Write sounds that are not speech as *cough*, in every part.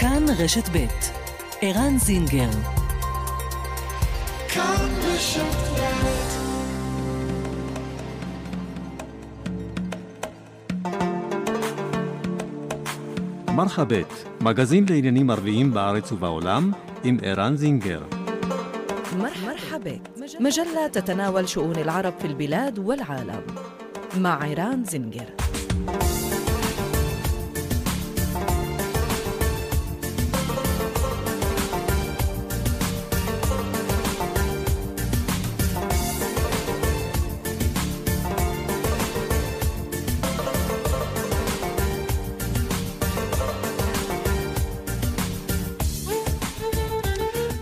כאן רשת ב' ערן זינגר כאן רשת ב' מרחבת, מגזין לעניינים ערביים בארץ ובעולם, עם ערן זינגר. مرحبا مجلة تتناول شؤون العرب في البلاد والعالم مع عيران زنجر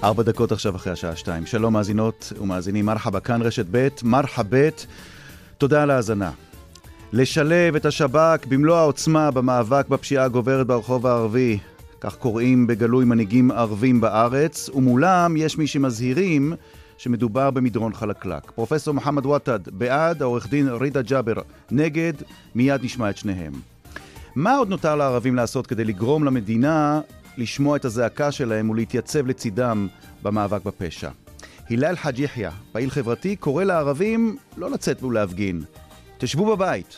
ארבע דקות עכשיו אחרי השעה שתיים. שלום מאזינות ומאזינים, מרחבה, כאן רשת ב', מרחבת, תודה על ההאזנה. לשלב את השב"כ במלוא העוצמה במאבק בפשיעה הגוברת ברחוב הערבי, כך קוראים בגלוי מנהיגים ערבים בארץ, ומולם יש מי שמזהירים שמדובר במדרון חלקלק. פרופסור מוחמד ותד, בעד, העורך דין רידה ג'אבר, נגד, מיד נשמע את שניהם. מה עוד נותר לערבים לעשות כדי לגרום למדינה לשמוע את הזעקה שלהם ולהתייצב לצידם במאבק בפשע? הלל חאג' יחיא, פעיל חברתי, קורא לערבים לא לצאת ולהפגין. תשבו בבית.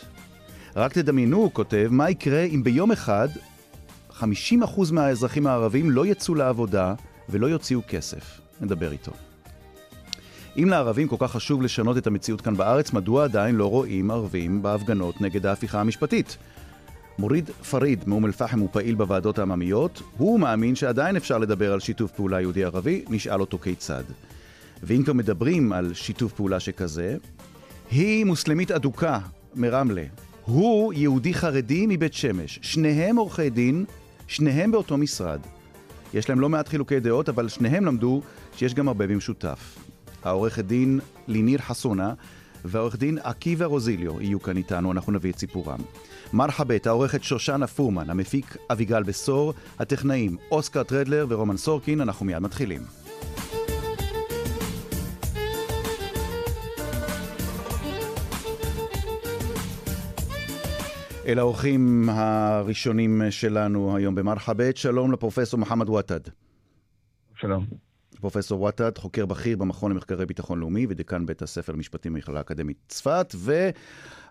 רק תדמיינו, הוא כותב, מה יקרה אם ביום אחד 50% מהאזרחים הערבים לא יצאו לעבודה ולא יוציאו כסף. נדבר איתו. אם לערבים כל כך חשוב לשנות את המציאות כאן בארץ, מדוע עדיין לא רואים ערבים בהפגנות נגד ההפיכה המשפטית? מוריד פריד מאום אל-פחם הוא פעיל בוועדות העממיות, הוא מאמין שעדיין אפשר לדבר על שיתוף פעולה יהודי-ערבי, נשאל אותו כיצד. ואם כבר מדברים על שיתוף פעולה שכזה, היא מוסלמית אדוקה מרמלה, הוא יהודי חרדי מבית שמש, שניהם עורכי דין, שניהם באותו משרד. יש להם לא מעט חילוקי דעות, אבל שניהם למדו שיש גם הרבה במשותף. העורכת דין ליניר חסונה והעורך דין עקיבא רוזיליו יהיו כאן איתנו, אנחנו נביא את סיפורם. מרחבת, העורכת שושנה פורמן, המפיק אביגל בשור, הטכנאים אוסקר טרדלר ורומן סורקין, אנחנו מיד מתחילים. אל האורחים הראשונים שלנו היום במרחבת, שלום לפרופסור מוחמד ותד. שלום. פרופסור ותד, חוקר בכיר במכון למחקרי ביטחון לאומי ודיקן בית הספר למשפטים במכללה האקדמית צפת,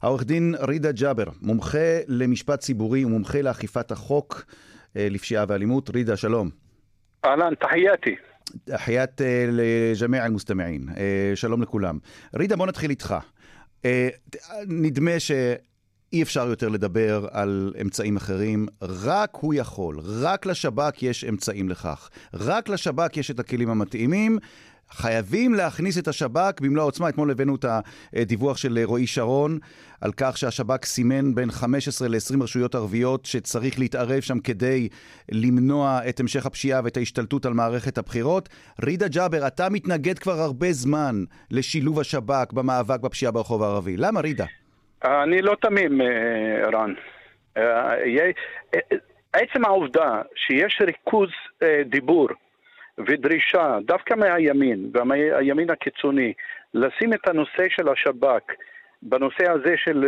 והעורך דין רידה ג'אבר, מומחה למשפט ציבורי ומומחה לאכיפת החוק אה, לפשיעה ואלימות. רידה, שלום. אהלן, תחייתי. תחיית אה, לג'מיע אל-מוסתמעין. אה, שלום לכולם. רידה, בוא נתחיל איתך. נדמה ש... אי אפשר יותר לדבר על אמצעים אחרים, רק הוא יכול, רק לשב"כ יש אמצעים לכך. רק לשב"כ יש את הכלים המתאימים. חייבים להכניס את השב"כ במלוא העוצמה. אתמול הבאנו את הדיווח של רועי שרון על כך שהשב"כ סימן בין 15 ל-20 רשויות ערביות שצריך להתערב שם כדי למנוע את המשך הפשיעה ואת ההשתלטות על מערכת הבחירות. רידה ג'אבר, אתה מתנגד כבר הרבה זמן לשילוב השב"כ במאבק בפשיעה ברחוב הערבי. למה רידה? אני לא תמים, אה, רן. אה, עצם העובדה שיש ריכוז אה, דיבור ודרישה, דווקא מהימין והימין הקיצוני, לשים את הנושא של השב"כ בנושא הזה של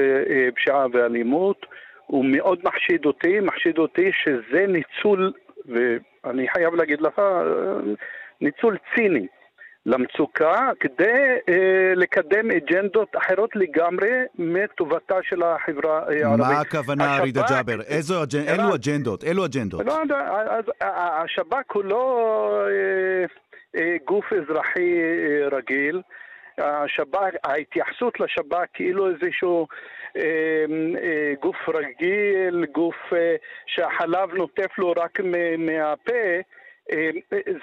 פשיעה ואלימות, הוא מאוד מחשיד אותי, מחשיד אותי שזה ניצול, ואני חייב להגיד לך, ניצול ציני למצוקה כדי אה, לקדם אג'נדות אחרות לגמרי מטובתה של החברה הערבית. מה הכוונה, רידה ג'אבר? איזו אג'נ... אילו אג'נדות? אילו אג'נדות? לא, אז, השב"כ הוא לא אה, אה, גוף אזרחי אה, רגיל. השב"כ, ההתייחסות לשב"כ כאילו איזשהו אה, אה, גוף רגיל, גוף אה, שהחלב נוטף לו רק מהפה, אה,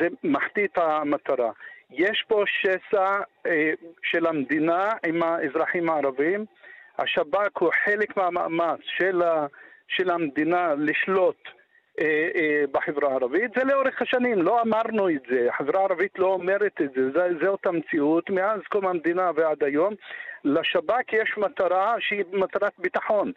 זה מחטיא את המטרה. יש פה שסע אה, של המדינה עם האזרחים הערבים. השב"כ הוא חלק מהמאמץ של, ה, של המדינה לשלוט אה, אה, בחברה הערבית. זה לאורך השנים, לא אמרנו את זה, החברה הערבית לא אומרת את זה, זה זאת המציאות מאז קום המדינה ועד היום. לשב"כ יש מטרה שהיא מטרת ביטחון.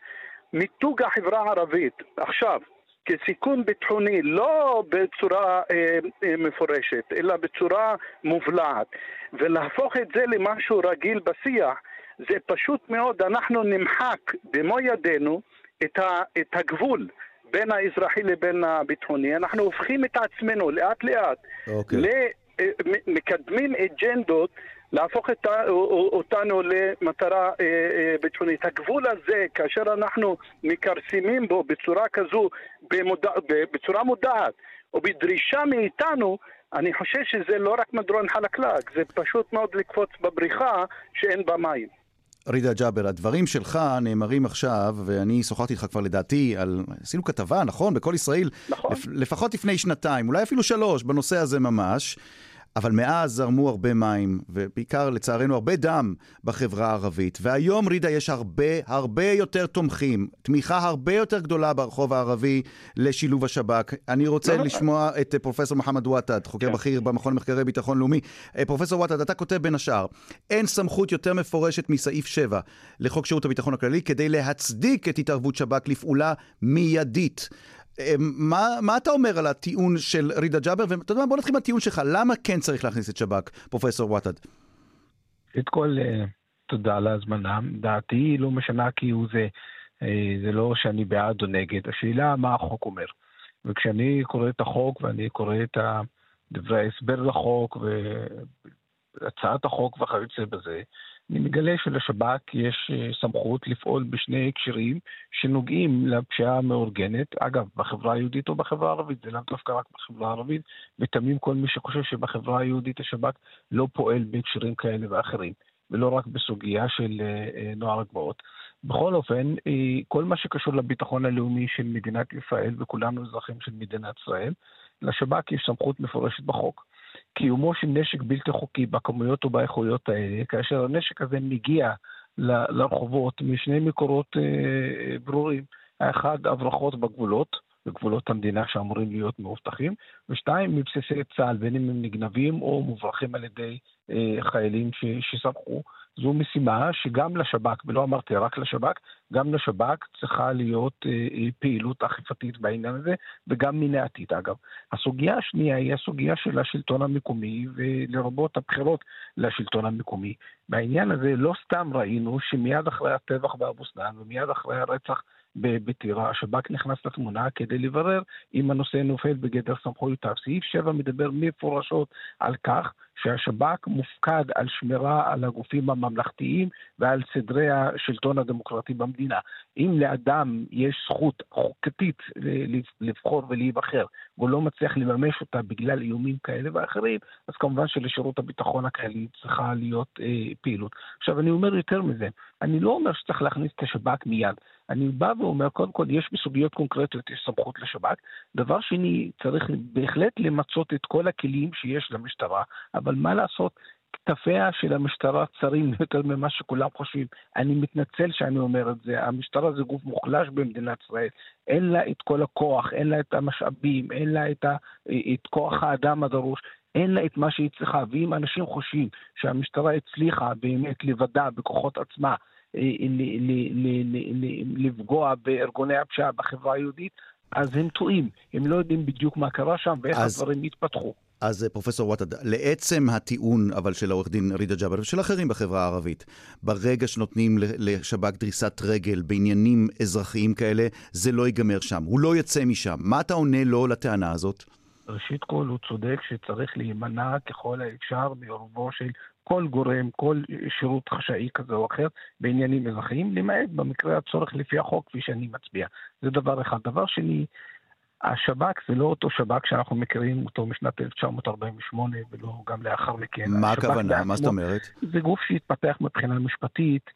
מיתוג החברה הערבית. עכשיו, כסיכון ביטחוני, לא בצורה אה, אה, מפורשת, אלא בצורה מובלעת, ולהפוך את זה למשהו רגיל בשיח, זה פשוט מאוד, אנחנו נמחק במו ידינו את, ה, את הגבול בין האזרחי לבין הביטחוני, אנחנו הופכים את עצמנו לאט לאט, אוקיי. ל- מקדמים אג'נדות להפוך את, אותנו למטרה אה, אה, ביטחונית. הגבול הזה, כאשר אנחנו מכרסמים בו בצורה כזו, במודע, בצורה מודעת, או בדרישה מאיתנו, אני חושב שזה לא רק מדרון חלקלק, זה פשוט מאוד לקפוץ בבריכה שאין בה מים. רידה ג'אבר, הדברים שלך נאמרים עכשיו, ואני שוחחתי איתך כבר לדעתי על... עשינו כתבה, נכון? בכל ישראל. נכון. לפ, לפחות לפני שנתיים, אולי אפילו שלוש, בנושא הזה ממש. אבל מאז זרמו הרבה מים, ובעיקר לצערנו הרבה דם בחברה הערבית. והיום, רידה, יש הרבה הרבה יותר תומכים, תמיכה הרבה יותר גדולה ברחוב הערבי לשילוב השב"כ. אני רוצה לא, לשמוע את פרופסור מוחמד וואטד, חוקר כן. בכיר במכון למחקרי ביטחון לאומי. אה, פרופסור וואטד, אתה כותב בין השאר, אין סמכות יותר מפורשת מסעיף 7 לחוק שירות הביטחון הכללי כדי להצדיק את התערבות שב"כ לפעולה מיידית. אה, מה, מה אתה אומר על הטיעון של רידה ג'אבר? ואתה יודע מה, בוא נתחיל מהטיעון שלך, למה כן צריך להכניס את שב"כ, פרופסור וואטד? את כל, אה, תודה על ההזמנה. דעתי לא משנה כי הוא זה, אה, זה לא שאני בעד או נגד, השאלה מה החוק אומר. וכשאני קורא את החוק ואני קורא את דברי ההסבר לחוק והצעת החוק וכיוצא בזה, אני מגלה שלשב"כ יש אה, סמכות לפעול בשני הקשרים שנוגעים לפשיעה המאורגנת, אגב, בחברה היהודית או בחברה הערבית, זה לאו דווקא רק בחברה הערבית, ותמים כל מי שחושב שבחברה היהודית השב"כ לא פועל בהקשרים כאלה ואחרים, ולא רק בסוגיה של אה, אה, נוער הגבעות. בכל אופן, כל מה שקשור לביטחון הלאומי של מדינת ישראל, וכולנו אזרחים של מדינת ישראל, לשב"כ יש סמכות מפורשת בחוק. קיומו של נשק בלתי חוקי בכמויות ובאיכויות האלה, כאשר הנשק הזה מגיע לרחובות משני מקורות אה, ברורים. האחד, הברחות בגבולות, בגבולות המדינה שאמורים להיות מאובטחים, ושתיים, מבסיסי צה"ל, בין אם הם נגנבים או מוברחים על ידי אה, חיילים ש- שסמכו. זו משימה שגם לשב"כ, ולא אמרתי רק לשב"כ, גם לשב"כ צריכה להיות אה, אה, פעילות אכיפתית בעניין הזה, וגם מניעתית אגב. הסוגיה השנייה היא הסוגיה של השלטון המקומי, ולרבות הבחירות לשלטון המקומי. בעניין הזה לא סתם ראינו שמיד אחרי הטבח באבו סנאן ומיד אחרי הרצח בטירה, השב"כ נכנס לתמונה כדי לברר אם הנושא נופל בגדר סמכויותיו. סעיף 7 מדבר מפורשות על כך שהשב"כ מופקד על שמירה על הגופים הממלכתיים ועל סדרי השלטון הדמוקרטי במדינה. אם לאדם יש זכות חוקתית לבחור ולהיבחר, והוא לא מצליח לממש אותה בגלל איומים כאלה ואחרים, אז כמובן שלשירות הביטחון הכללי צריכה להיות אה, פעילות. עכשיו, אני אומר יותר מזה, אני לא אומר שצריך להכניס את השב"כ מיד. אני בא ואומר, קודם כל, יש בסוגיות קונקרטיות, יש סמכות לשב"כ. דבר שני, צריך בהחלט למצות את כל הכלים שיש למשטרה, אבל מה לעשות, כתפיה של המשטרה צרים יותר ממה שכולם חושבים. אני מתנצל שאני אומר את זה, המשטרה זה גוף מוחלש במדינת ישראל, אין לה את כל הכוח, אין לה את המשאבים, אין לה את, ה, את כוח האדם הדרוש. אין לה את מה שהיא צריכה, ואם אנשים חושבים שהמשטרה הצליחה באמת לבדה בכוחות עצמה אה, לפגוע בארגוני הפשיעה בחברה היהודית, אז הם טועים. הם לא יודעים בדיוק מה קרה שם ואיך אז... הדברים התפתחו. אז אה, פרופסור וואטד, לעצם הטיעון אבל של העורך דין רידה ג'אבר ושל אחרים בחברה הערבית, ברגע שנותנים לשב"כ דריסת רגל בעניינים אזרחיים כאלה, זה לא ייגמר שם. הוא לא יצא משם. מה אתה עונה לו לטענה הזאת? ראשית כל, הוא צודק שצריך להימנע ככל האפשר מעורבו של כל גורם, כל שירות חשאי כזה או אחר בעניינים אזרחיים, למעט במקרה הצורך לפי החוק, כפי שאני מצביע. זה דבר אחד. דבר שני, השב"כ זה לא אותו שב"כ שאנחנו מכירים אותו משנת 1948 ולא גם לאחר מכן. מה הכוונה? מה זאת אומרת? זה גוף שהתפתח מבחינה משפטית,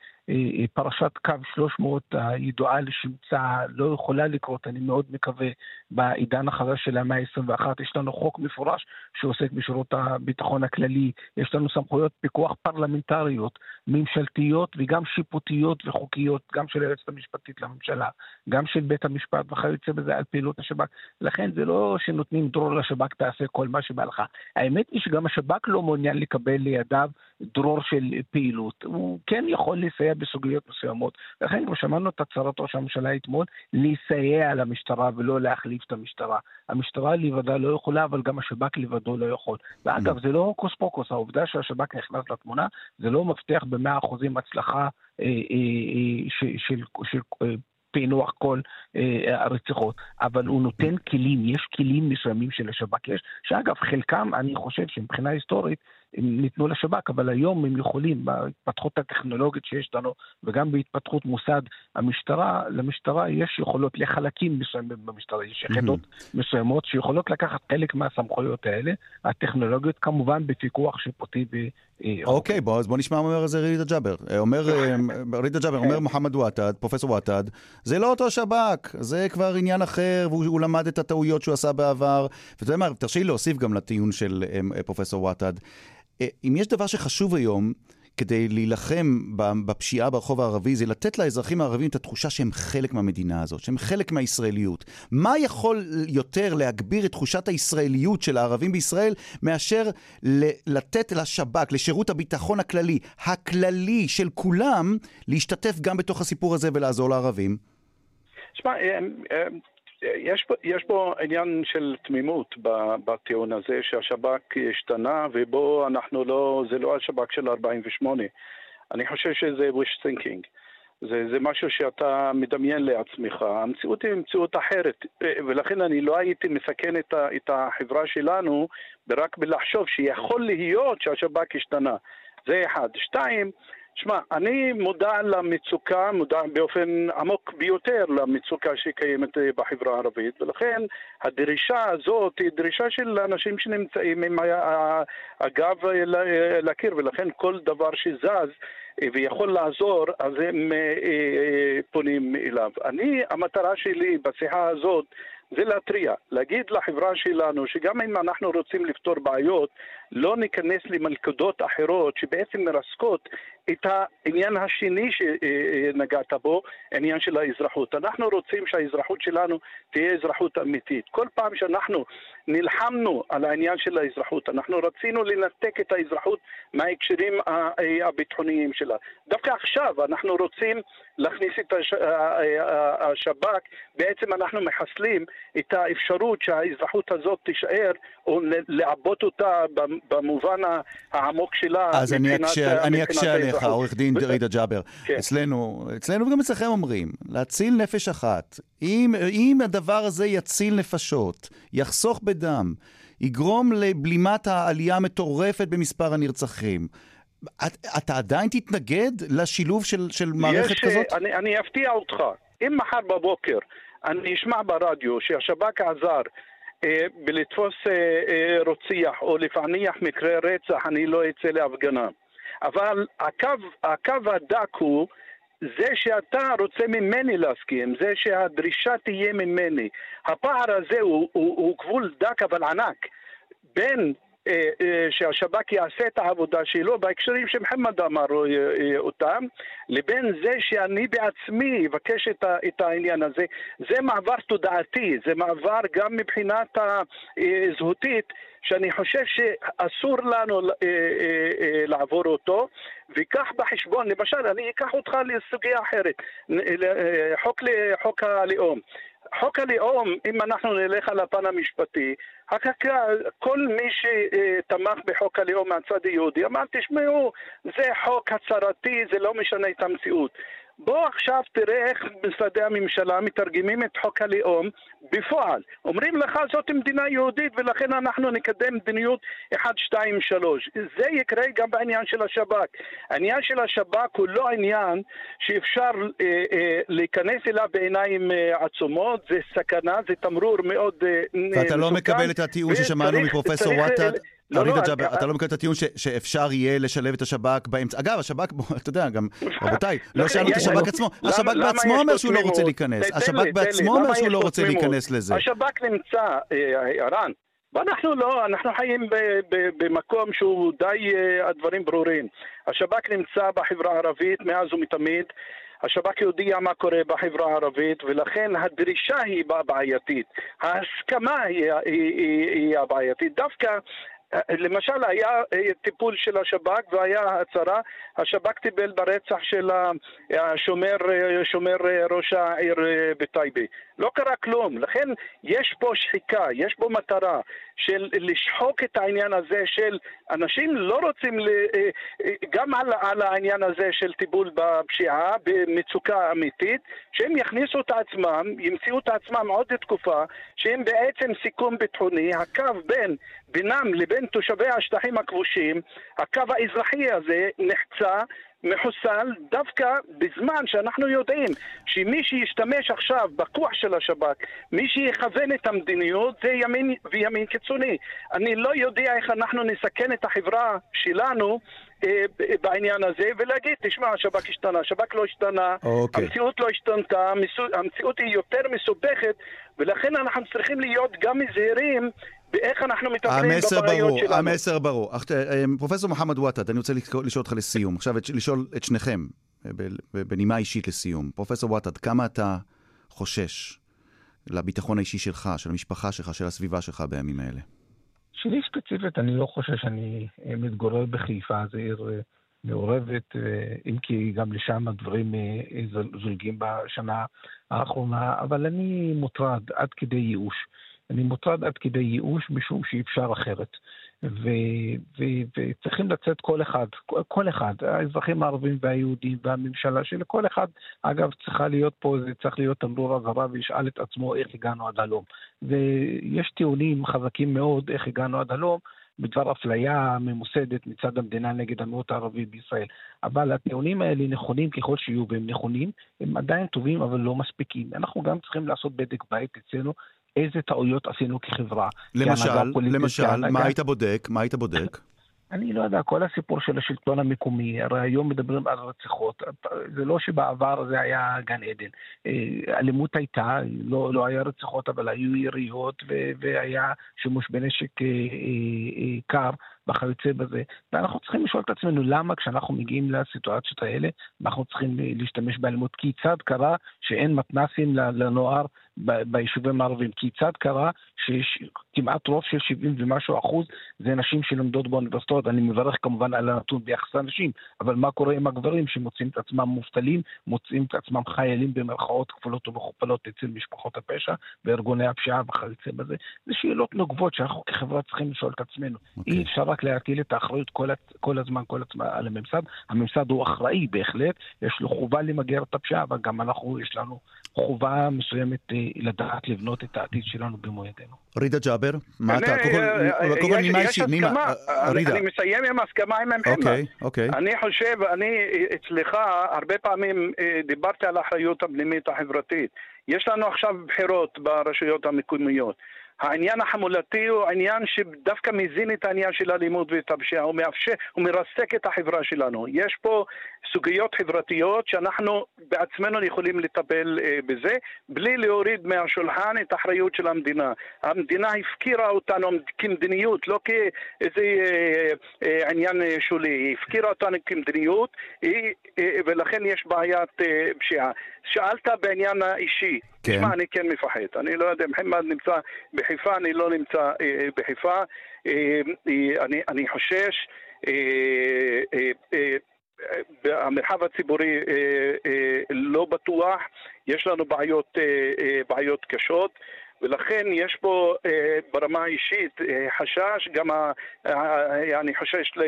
פרשת קו 300 הידועה לשמצה לא יכולה לקרות, אני מאוד מקווה, בעידן החדש של המאה ה-21. יש לנו חוק מפורש שעוסק בשירות הביטחון הכללי, יש לנו סמכויות פיקוח פרלמנטריות, ממשלתיות וגם שיפוטיות וחוקיות, גם של היועצת המשפטית לממשלה, גם של בית המשפט וכיוצא בזה על פעילות השב"כ. לכן זה לא שנותנים דרור לשב"כ תעשה כל מה שבא לך. האמת היא שגם השב"כ לא מעוניין לקבל לידיו דרור של פעילות. הוא כן יכול לסייע בסוגיות מסוימות. לכן כבר שמענו את הצהרת ראש הממשלה אתמול, לסייע למשטרה ולא להחליף את המשטרה. המשטרה לבדה לא יכולה, אבל גם השב"כ לבדו לא יכול. ואגב, mm. זה לא הוקוס פוקוס, העובדה שהשב"כ נכנס לתמונה, זה לא מבטיח במאה אחוזים הצלחה אה, אה, אה, של, של, של פענוח כל אה, הרציחות, אבל הוא נותן כלים, יש כלים מסוימים של השב"כ, יש, שאגב, חלקם, אני חושב שמבחינה היסטורית, הם ניתנו לשב"כ, אבל היום הם יכולים, בהתפתחות הטכנולוגית שיש לנו, וגם בהתפתחות מוסד המשטרה, למשטרה יש יכולות לחלקים מסוימים במשטרה, יש יחידות mm-hmm. מסוימות שיכולות לקחת חלק מהסמכויות האלה, הטכנולוגיות כמובן בפיקוח שיפוטי. אה, אוקיי, בוא, אז בוא נשמע מה אומר על זה רידה ג'אבר. אה, אומר *laughs* אה, רידה ג'אבר, אומר מוחמד וואטד, פרופסור וואטד, זה לא אותו שב"כ, זה כבר עניין אחר, והוא למד את הטעויות שהוא עשה בעבר. ואתה יודע מה, תרשי לי להוסיף גם לטיעון של פרופסור וואטד. אם יש דבר שחשוב היום, כדי להילחם בפשיעה ברחוב הערבי, זה לתת לאזרחים הערבים את התחושה שהם חלק מהמדינה הזאת, שהם חלק מהישראליות. מה יכול יותר להגביר את תחושת הישראליות של הערבים בישראל, מאשר לתת לשב"כ, לשירות הביטחון הכללי, הכללי של כולם, להשתתף גם בתוך הסיפור הזה ולעזור לערבים? שמע, יש פה, יש פה עניין של תמימות בטיעון הזה שהשב"כ השתנה ובו אנחנו לא, זה לא השב"כ של 48. אני חושב שזה wish thinking. זה, זה משהו שאתה מדמיין לעצמך. המציאות היא מציאות אחרת, ולכן אני לא הייתי מסכן את, ה, את החברה שלנו רק בלחשוב שיכול להיות שהשב"כ השתנה. זה אחד. שתיים, שמע, אני מודע למצוקה, מודע באופן עמוק ביותר למצוקה שקיימת אה, בחברה הערבית, ולכן הדרישה הזאת היא דרישה של אנשים שנמצאים עם הגב לקיר, ולכן כל דבר שזז אה, ויכול לעזור, אז הם אה, פונים אליו. אני, המטרה שלי בשיחה הזאת זה להתריע, להגיד לחברה שלנו שגם אם אנחנו רוצים לפתור בעיות, לא ניכנס למלכודות אחרות שבעצם מרסקות את העניין השני שנגעת בו, העניין של האזרחות. אנחנו רוצים שהאזרחות שלנו תהיה אזרחות אמיתית. כל פעם שאנחנו נלחמנו על העניין של האזרחות, אנחנו רצינו לנתק את האזרחות מההקשרים הביטחוניים שלה. דווקא עכשיו אנחנו רוצים להכניס את השב"כ, בעצם אנחנו מחסלים את האפשרות שהאזרחות הזאת תישאר, או לעבות אותה במובן העמוק שלה. אז אני אקשה, אני אקשה עליך, עורך דין רידה ג'אבר. כן. אצלנו, אצלנו וגם אצלכם אומרים, להציל נפש אחת. אם, אם הדבר הזה יציל נפשות, יחסוך בדם, יגרום לבלימת העלייה המטורפת במספר הנרצחים, את, אתה עדיין תתנגד לשילוב של, של מערכת יש, כזאת? אני, אני אפתיע אותך. אם מחר בבוקר אני אשמע ברדיו שהשב"כ עזר אה, בלתפוס אה, אה, רוצח או לפענח מקרה רצח, אני לא אצא להפגנה. אבל הקו, הקו הדק הוא זה שאתה רוצה ממני להסכים, זה שהדרישה תהיה ממני. הפער הזה הוא, הוא, הוא גבול דק אבל ענק בין שהשב"כ יעשה את העבודה שלו בהקשרים שמוחמד אמר אה, אותם, לבין זה שאני בעצמי אבקש את, את העניין הזה. זה מעבר תודעתי, זה מעבר גם מבחינת הזהותית, שאני חושב שאסור לנו לעבור אותו, וקח בחשבון, למשל, אני אקח אותך לסוגיה אחרת, חוק, חוק הלאום. חוק הלאום, אם אנחנו נלך על הפן המשפטי, כל מי שתמך בחוק הלאום מהצד היהודי אמר, תשמעו, זה חוק הצהרתי, זה לא משנה את המציאות. בוא עכשיו תראה איך משרדי הממשלה מתרגמים את חוק הלאום בפועל. אומרים לך זאת מדינה יהודית ולכן אנחנו נקדם מדיניות 1, 2, 3. זה יקרה גם בעניין של השב"כ. העניין של השב"כ הוא לא עניין שאפשר אה, אה, להיכנס אליו בעיניים אה, עצומות, זה סכנה, זה תמרור מאוד אה, מסוכן. ואתה לא מקבל את הטיעון ששמענו מפרופסור וואטד? לא, לא, ג'אבר, אתה לא מקבל את הטיעון שאפשר יהיה לשלב את השב"כ באמצע. אגב, השב"כ, אתה יודע, גם, *laughs* רבותיי, לא שאלנו את השב"כ עצמו. השב"כ בעצמו אומר שהוא לא רוצה להיכנס. השב"כ בעצמו אומר שהוא לא רוצה להיכנס לזה. השב"כ נמצא, אה, ערן, ואנחנו לא, אנחנו חיים במקום שהוא די, אה, הדברים ברורים. השב"כ נמצא בחברה הערבית מאז ומתמיד. השב"כ יודיע מה קורה בחברה הערבית ולכן הדרישה היא בעייתית, ההסכמה היא, היא, היא, היא הבעייתית. דווקא למשל, היה אה, טיפול של השב"כ והיה הצהרה, השב"כ טיפל ברצח של השומר, אה, שומר אה, ראש העיר בטייבה. לא קרה כלום. לכן יש פה שחיקה, יש פה מטרה של לשחוק את העניין הזה של אנשים לא רוצים, ל... אה, אה, גם על, על העניין הזה של טיפול בפשיעה, במצוקה אמיתית, שהם יכניסו את עצמם, ימצאו את עצמם עוד תקופה, שהם בעצם סיכום ביטחוני, הקו בין, בינם לבין תושבי השטחים הכבושים, הקו האזרחי הזה נחצה מחוסל דווקא בזמן שאנחנו יודעים שמי שישתמש עכשיו בכוח של השב"כ, מי שיכוון את המדיניות זה ימין וימין קיצוני. אני לא יודע איך אנחנו נסכן את החברה שלנו אה, בעניין הזה ולהגיד, תשמע, השב"כ השתנה, השב"כ לא השתנה, okay. אוקיי. המציאות לא השתנתה, המציאות היא יותר מסובכת ולכן אנחנו צריכים להיות גם זהירים באיך אנחנו מטפלים בבעיות ברור, שלנו. המסר ברור. אה, פרופסור מוחמד וואטד, אני רוצה לשאול אותך לסיום. עכשיו, לשאול את שניכם, אה, בנימה אישית לסיום. פרופסור וואטד, כמה אתה חושש לביטחון האישי שלך, של המשפחה שלך, של הסביבה שלך בימים האלה? שלי ספציפית, אני לא חושש, אני אה, מתגורר בחיפה, זו עיר מעורבת, אם כי גם לשם הדברים זולגים בשנה האחרונה, אבל אני מוטרד עד כדי ייאוש. אני מוטרד עד כדי ייאוש משום שאי אפשר אחרת. ו, ו, וצריכים לצאת כל אחד, כל אחד, האזרחים הערבים והיהודים והממשלה, שלכל אחד, אגב, צריכה להיות פה, זה צריך להיות תמרור אזהרה וישאל את עצמו איך הגענו עד הלום. ויש טיעונים חזקים מאוד איך הגענו עד הלום, בדבר אפליה ממוסדת מצד המדינה נגד המיעוט הערבי בישראל. אבל הטיעונים האלה נכונים ככל שיהיו, והם נכונים, הם עדיין טובים אבל לא מספיקים. אנחנו גם צריכים לעשות בדק בית אצלנו, איזה טעויות עשינו כחברה. למשל, למשל, מה היית בודק? מה היית בודק? *laughs* אני לא יודע, כל הסיפור של השלטון המקומי, הרי היום מדברים על רציחות, זה לא שבעבר זה היה גן עדן. אה, אלימות הייתה, לא, לא היה רציחות, אבל היו יריות והיה שימוש בנשק אה, אה, קר וכיוצא בזה. ואנחנו צריכים לשאול את עצמנו למה כשאנחנו מגיעים לסיטואציות האלה, אנחנו צריכים להשתמש באלימות. כיצד קרה שאין מתנסים לנוער ביישובים הערביים? כיצד קרה שכמעט רוב של 70 ומשהו אחוז זה נשים שלומדות באוניברסיטאות? אני מברך כמובן על הנתון ביחס לנשים, אבל מה קורה עם הגברים שמוצאים את עצמם מובטלים, מוצאים את עצמם חיילים במרכאות כפולות ומכופלות אצל משפחות הפשע וארגוני הפשיעה וכיוצא בזה? זה שאלות נוגבות שאנחנו כחברה צריכים לשאול את עצמנו. Okay. אי אפשר רק להטיל את האחריות כל, כל הזמן כל הזמן על הממסד. הממסד הוא אחראי בהחלט, יש לו חובה למגר את הפשיעה, אבל גם אנחנו, יש לנו חובה מסוימת אה, לדעת לבנות את העתיד שלנו במו ידינו. רידה ג'אבר, מה אתה, קודם כל נימה אישית, נימה, רידה. אני מסיים עם הסכמה עם מוחמד. אוקיי, אוקיי. אני חושב, אני אצלך הרבה פעמים אה, דיברתי על האחריות הפנימית החברתית. יש לנו עכשיו בחירות ברשויות המקומיות. העניין החמולתי הוא עניין שדווקא מזין את העניין של האלימות ואת הפשיעה, הוא מאפשר, הוא מרסק את החברה שלנו. יש פה סוגיות חברתיות שאנחנו בעצמנו יכולים לטפל אה, בזה, בלי להוריד מהשולחן את האחריות של המדינה. המדינה הפקירה אותנו כמדיניות, לא כאיזה אה, אה, עניין אה, שולי, היא הפקירה אותנו כמדיניות, היא, אה, ולכן יש בעיית אה, פשיעה. שאלת בעניין האישי. כן. תשמע, אני כן מפחד. אני לא יודע, מוחמד נמצא בחיפה, אני לא נמצא אה, בחיפה. אה, אה, אני, אני חושש. אה, אה, אה, המרחב הציבורי אה, אה, לא בטוח, יש לנו בעיות, אה, אה, בעיות קשות. ולכן יש פה אה, ברמה האישית אה, חשש, גם ה, אה, אני חושש ל,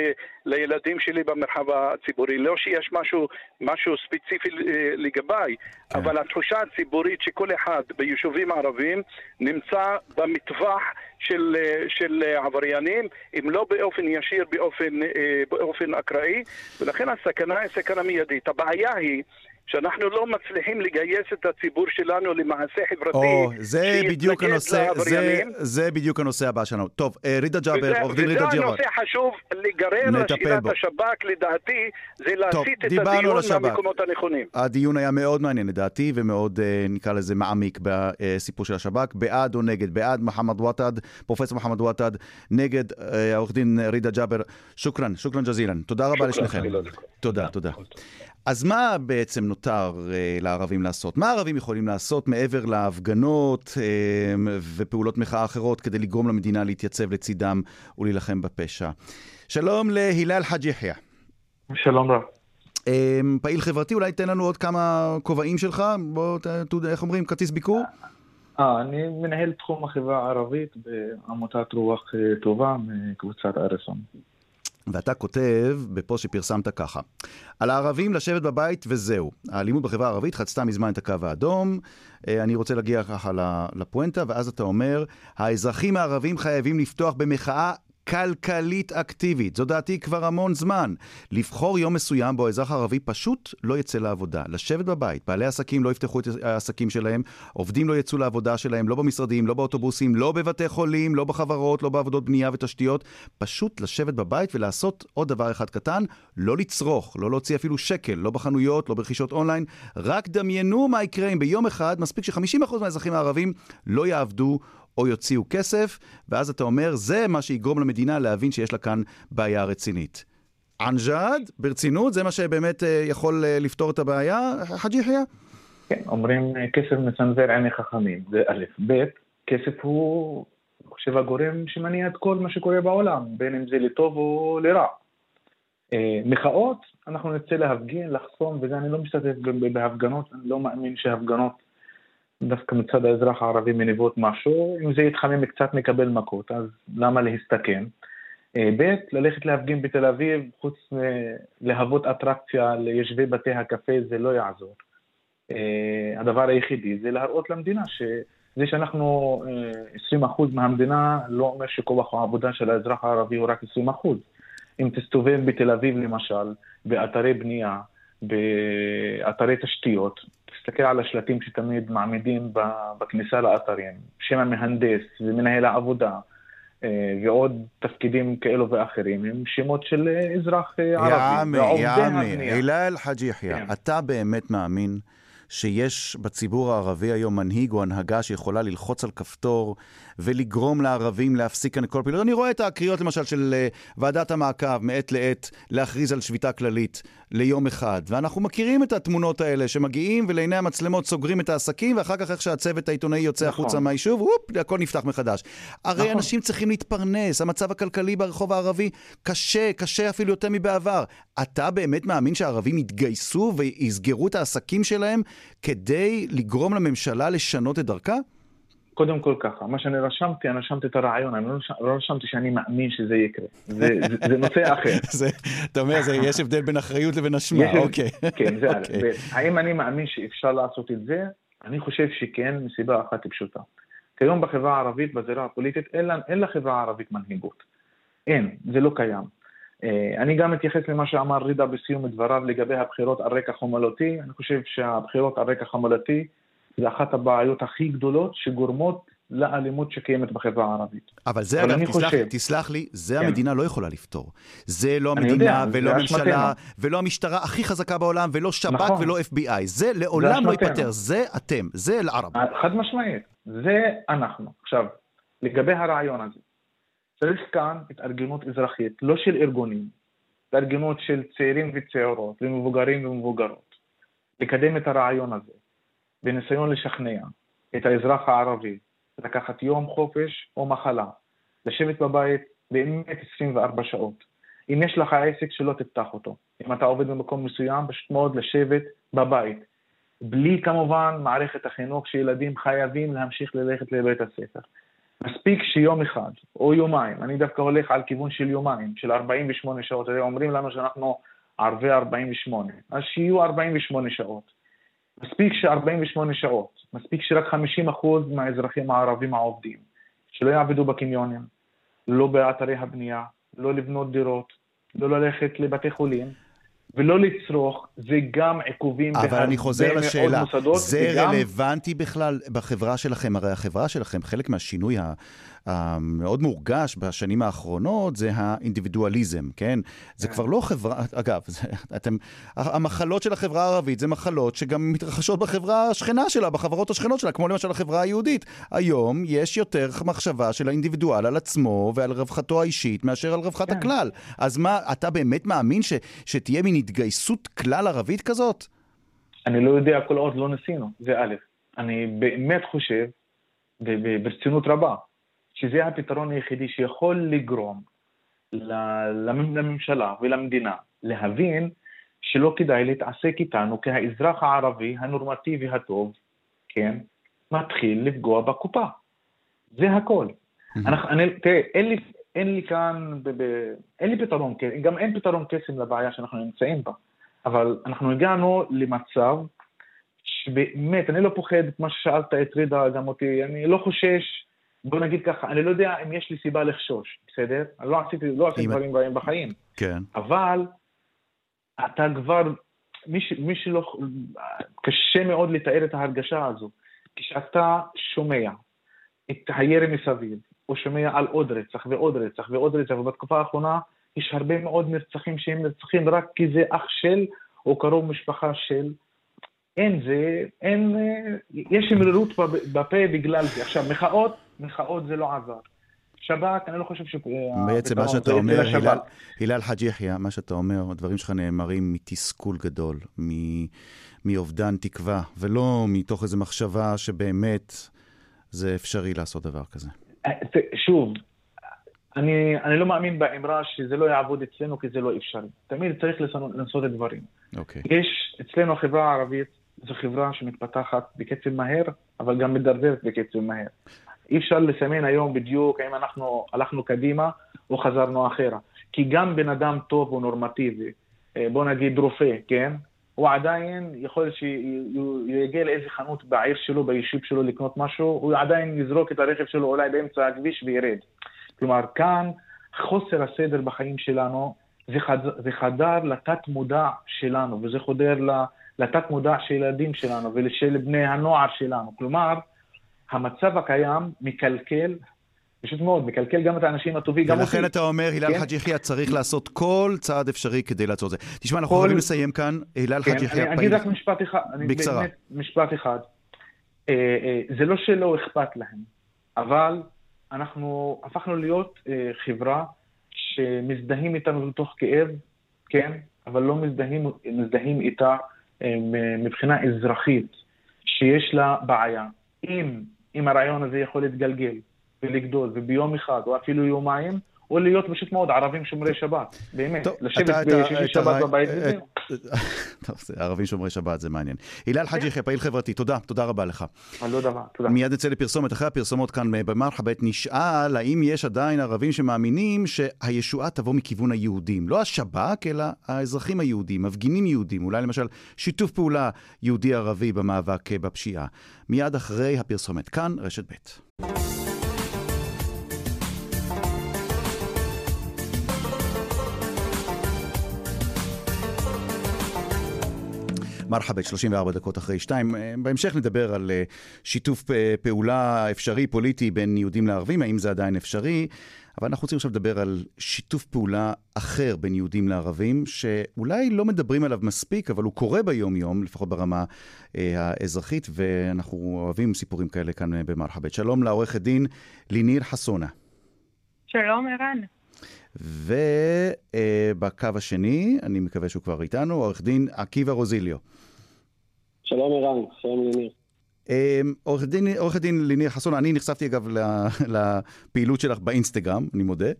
לילדים שלי במרחב הציבורי. לא שיש משהו, משהו ספציפי אה, לגביי, כן. אבל התחושה הציבורית שכל אחד ביישובים הערביים נמצא במטווח של, אה, של עבריינים, אם לא באופן ישיר, באופן, אה, באופן אקראי, ולכן הסכנה היא סכנה מיידית. הבעיה היא שאנחנו לא מצליחים לגייס את הציבור שלנו למעשה חברתי או, זה בדיוק הנושא, זה, זה בדיוק הנושא הבא שלנו. טוב, אה, רידה ג'אבר, עורך רידה ג'אבר. וזה הנושא חשוב לגרר לשאלת השב"כ, לדעתי, זה להסיט את הדיון למקומות הנכונים. הדיון היה מאוד מעניין לדעתי, ומאוד, אה, נקרא לזה, מעמיק בסיפור של השב"כ. בעד או נגד? בעד מוחמד וואטד, פרופסור מוחמד וואטד, נגד אה, עורך דין רידה ג'אבר. שוכרן, שוכרן ג'זילן. תודה רבה לשניכם. תודה, תודה. אז מה בעצם נותר אה, לערבים לעשות? מה הערבים יכולים לעשות מעבר להפגנות אה, ופעולות מחאה אחרות כדי לגרום למדינה להתייצב לצידם ולהילחם בפשע? שלום להילל חאג' יחיא. שלום רב. אה, פעיל חברתי, אולי תן לנו עוד כמה כובעים שלך, בוא, ת, איך אומרים, כרטיס ביקור? אה, אני מנהל תחום החברה הערבית בעמותת רוח אה, טובה מקבוצת ארסון. ואתה כותב בפוסט שפרסמת ככה: על הערבים לשבת בבית וזהו. האלימות בחברה הערבית חצתה מזמן את הקו האדום. אה, אני רוצה להגיע ככה לפואנטה, ואז אתה אומר, האזרחים הערבים חייבים לפתוח במחאה כלכלית אקטיבית. זו דעתי כבר המון זמן. לבחור יום מסוים בו האזרח הערבי פשוט לא יצא לעבודה. לשבת בבית, בעלי עסקים לא יפתחו את העסקים שלהם, עובדים לא יצאו לעבודה שלהם, לא במשרדים, לא באוטובוסים, לא בבתי חולים, לא בחברות, לא בעבודות בנייה ותשתיות. פשוט לשבת בבית ולעשות עוד דבר אחד קטן, לא לצרוך, לא להוציא אפילו שקל, לא בחנויות, לא ברכישות אונליין. רק דמיינו מה יקרה אם ביום אחד מספיק ש-50% מהאזרחים הערבים לא יעבדו או יוציאו כסף, ואז אתה אומר, זה מה שיגרום למדינה להבין שיש לה כאן בעיה רצינית. ענג'אד, ברצינות, זה מה שבאמת אה, יכול אה, לפתור את הבעיה, חאג' יחיא? כן, אומרים אה, כסף מצנזר עיני חכמים, זה א', ב', כסף הוא, אני חושב, הגורם שמניע את כל מה שקורה בעולם, בין אם זה לטוב או לרע. מחאות, אנחנו נצא להפגין, לחסום, וזה אני לא משתתף בהפגנות, אני לא מאמין שהפגנות דווקא מצד האזרח הערבי מניבות משהו, אם זה יתחמם קצת נקבל מכות, אז למה להסתכן? אה, ב', ללכת להפגין בתל אביב, חוץ מלהוות אטרקציה ליושבי בתי הקפה, זה לא יעזור. אה, הדבר היחידי זה להראות למדינה שזה שאנחנו 20% אה, מהמדינה לא אומר שכוח העבודה של האזרח הערבי הוא רק 20%. אם תסתובב בתל אביב למשל, באתרי בנייה, באתרי תשתיות, תסתכל על השלטים שתמיד מעמידים בכניסה לאתרים, שם המהנדס ומנהל העבודה. אה, ועוד תפקידים כאלו ואחרים הם שמות של אה, אזרח אה, ערבי. יעמי, יעמי, הילל חאג' יחיא, כן. אתה באמת מאמין שיש בציבור הערבי היום מנהיג או הנהגה שיכולה ללחוץ על כפתור ולגרום לערבים להפסיק כאן כל הפעילות. אני רואה את הקריאות למשל של ועדת המעקב מעת לעת להכריז על שביתה כללית ליום אחד, ואנחנו מכירים את התמונות האלה שמגיעים ולעיני המצלמות סוגרים את העסקים, ואחר כך איך שהצוות העיתונאי יוצא נכון. החוצה מהיישוב, וופ, הכל נפתח מחדש. הרי נכון. אנשים צריכים להתפרנס, המצב הכלכלי ברחוב הערבי קשה, קשה אפילו יותר מבעבר. אתה באמת מאמין שהערבים יתגייסו ויסגרו את העסקים שלהם כדי לגרום לממשלה לשנות את דרכה? קודם כל ככה, מה שאני רשמתי, אני רשמתי את הרעיון, אני לא, לא רשמתי שאני מאמין שזה יקרה. זה, זה, זה נושא אחר. *laughs* זה, אתה אומר, זה, יש הבדל בין אחריות לבין אשמה, אוקיי. כן, זה אוקיי. האם אני מאמין שאפשר לעשות את זה? אני חושב שכן, מסיבה אחת פשוטה. כיום בחברה הערבית, בזירה הפוליטית, אין, אין לחברה הערבית מנהיגות. אין, זה לא קיים. אה, אני גם אתייחס למה שאמר רידה בסיום דבריו לגבי הבחירות על רקע חומלותי. אני חושב שהבחירות על רקע חומלותי זה אחת הבעיות הכי גדולות שגורמות לאלימות שקיימת בחברה הערבית. אבל זה, אבל אגב, תסלח, חושב... תסלח לי, זה כן. המדינה לא יכולה לפתור. זה לא המדינה יודע, ולא הממשלה ולא המשטרה הכי חזקה בעולם ולא שב"כ נכון. ולא FBI. זה לעולם זה לא ייפתר, זה אתם, זה אל-ערב. חד משמעית, זה אנחנו. עכשיו, לגבי הרעיון הזה, צריך כאן התארגנות אזרחית, לא של ארגונים, התארגנות של צעירים וצעירות, ומבוגרים ומבוגרות, לקדם את הרעיון הזה. בניסיון לשכנע את האזרח הערבי לקחת יום חופש או מחלה, לשבת בבית באמת 24 שעות. אם יש לך עסק שלא תפתח אותו. אם אתה עובד במקום מסוים, פשוט מאוד לשבת בבית. בלי כמובן מערכת החינוך שילדים חייבים להמשיך ללכת לבית הספר. מספיק שיום אחד או יומיים, אני דווקא הולך על כיוון של יומיים, של 48 שעות, אומרים לנו שאנחנו ערבי 48, אז שיהיו 48 שעות. מספיק ש-48 שעות, מספיק שרק 50% מהאזרחים הערבים העובדים, שלא יעבדו בקניונים, לא באתרי הבנייה, לא לבנות דירות, לא ללכת לבתי חולים, ולא לצרוך, זה גם עיכובים אבל אני חוזר לשאלה, זה וגם... רלוונטי בכלל בחברה שלכם? הרי החברה שלכם, חלק מהשינוי המאוד מורגש בשנים האחרונות זה האינדיבידואליזם, כן? זה כן. כבר לא חברה, אגב, זה, אתם, המחלות של החברה הערבית זה מחלות שגם מתרחשות בחברה השכנה שלה, בחברות השכנות שלה, כמו למשל החברה היהודית. היום יש יותר מחשבה של האינדיבידואל על עצמו ועל רווחתו האישית מאשר על רווחת כן. הכלל. אז מה, אתה באמת מאמין ש, שתהיה מין התגייסות כלל ערבית כזאת? אני לא יודע כל עוד לא ניסינו, זה א'. אני באמת חושב, ברצינות רבה, שזה הפתרון היחידי שיכול לגרום לממשלה ולמדינה להבין שלא כדאי להתעסק איתנו כאזרח הערבי הנורמטיבי הטוב, כן? מתחיל לפגוע בקופה. זה הכל. אנחנו, אני, תראה, אין לי, אין לי כאן, ב, ב, אין לי פתרון, גם אין פתרון קסם לבעיה שאנחנו נמצאים בה, אבל אנחנו הגענו למצב שבאמת, אני לא פוחד, מה ששאלת הטרידה גם אותי, אני לא חושש, בוא נגיד ככה, אני לא יודע אם יש לי סיבה לחשוש, בסדר? אני לא עשיתי, לא עשיתי דברים רעים בחיים. כן. אבל אתה כבר, מי, ש, מי שלא, קשה מאוד לתאר את ההרגשה הזו. כשאתה שומע את הירי מסביב, או שומע על עוד רצח ועוד רצח ועוד רצח, ובתקופה האחרונה יש הרבה מאוד נרצחים שהם נרצחים רק כי זה אח של או קרוב משפחה של. אין, זה, אין, יש מרירות בפה בגלל זה. עכשיו, מחאות, מחאות זה לא עזר. שב"כ, אני לא חושב ש... בעצם מה שאתה אומר, הלל, הלל חאג' יחיא, מה שאתה אומר, הדברים שלך נאמרים מתסכול גדול, מאובדן תקווה, ולא מתוך איזו מחשבה שבאמת זה אפשרי לעשות דבר כזה. אה, שוב, אני, אני לא מאמין באמרה שזה לא יעבוד אצלנו כי זה לא אפשרי. תמיד צריך לנסות את דברים. אוקיי. יש אצלנו החברה הערבית, זו חברה שמתפתחת בקצב מהר, אבל גם מדרדרת בקצב מהר. אי אפשר לסמן היום בדיוק האם אנחנו הלכנו קדימה או חזרנו אחרה. כי גם בן אדם טוב או נורמטיבי, אה, בוא נגיד רופא, כן? הוא עדיין, יכול להיות שהוא יגיע לאיזה חנות בעיר שלו, ביישוב שלו לקנות משהו, הוא עדיין יזרוק את הרכב שלו אולי באמצע הכביש וירד. כלומר, כאן חוסר הסדר בחיים שלנו, זה, חד, זה חדר לתת מודע שלנו, וזה חודר לתת מודע של ילדים שלנו ושל בני הנוער שלנו. כלומר, המצב הקיים מקלקל פשוט מאוד, מקלקל גם את האנשים הטובים, גם אותי. ולכן אתה אומר, הילל כן? חאג' יחיא צריך לעשות כל צעד אפשרי כדי לעצור את זה. תשמע, אנחנו יכולים לסיים כאן, הילל כן, חאג' יחיא פעיל. אני אגיד רק משפט אחד. בקצרה. באמת, משפט אחד. אה, אה, זה לא שלא אכפת להם, אבל אנחנו הפכנו להיות אה, חברה שמזדהים איתנו מתוך כאב, כן, אבל לא מזדהים, מזדהים איתה מבחינה אזרחית, שיש לה בעיה. אם, אם הרעיון הזה יכול להתגלגל ולגדול, וביום אחד, או אפילו יומיים, או להיות פשוט מאוד ערבים שומרי שבת, באמת, טוב, לשבת בשישי שבת בבית. *laughs* טוב, ערבים שומרי שבת זה מעניין. הילל חאג' יחיא, פעיל חברתי, תודה, תודה רבה לך. על לא דבר, תודה. מיד נצא לפרסומת, אחרי הפרסומות כאן במרחבת נשאל האם יש עדיין ערבים שמאמינים שהישועה תבוא מכיוון היהודים. לא השב"כ, אלא האזרחים היהודים, מפגינים יהודים, אולי למשל שיתוף פעולה יהודי-ערבי במאבק בפשיעה. מיד אחרי הפרסומת, כאן רשת ב'. מרחבת, 34 דקות אחרי שתיים. אה, בהמשך נדבר על אה, שיתוף אה, פעולה אפשרי פוליטי בין יהודים לערבים, האם זה עדיין אפשרי. אבל אנחנו רוצים עכשיו לדבר על שיתוף פעולה אחר בין יהודים לערבים, שאולי לא מדברים עליו מספיק, אבל הוא קורה ביום-יום, לפחות ברמה אה, האזרחית, ואנחנו אוהבים סיפורים כאלה כאן במרחבת. שלום לעורכת דין ליניר חסונה. שלום, ערן. ובקו השני, אני מקווה שהוא כבר איתנו, עורך דין עקיבא רוזיליו. שלום ערן, שלום ליניר. אמ, עורכת דין, עורך דין ליניר חסון, אני נחשפתי אגב *laughs* לפעילות שלך באינסטגרם, אני מודה,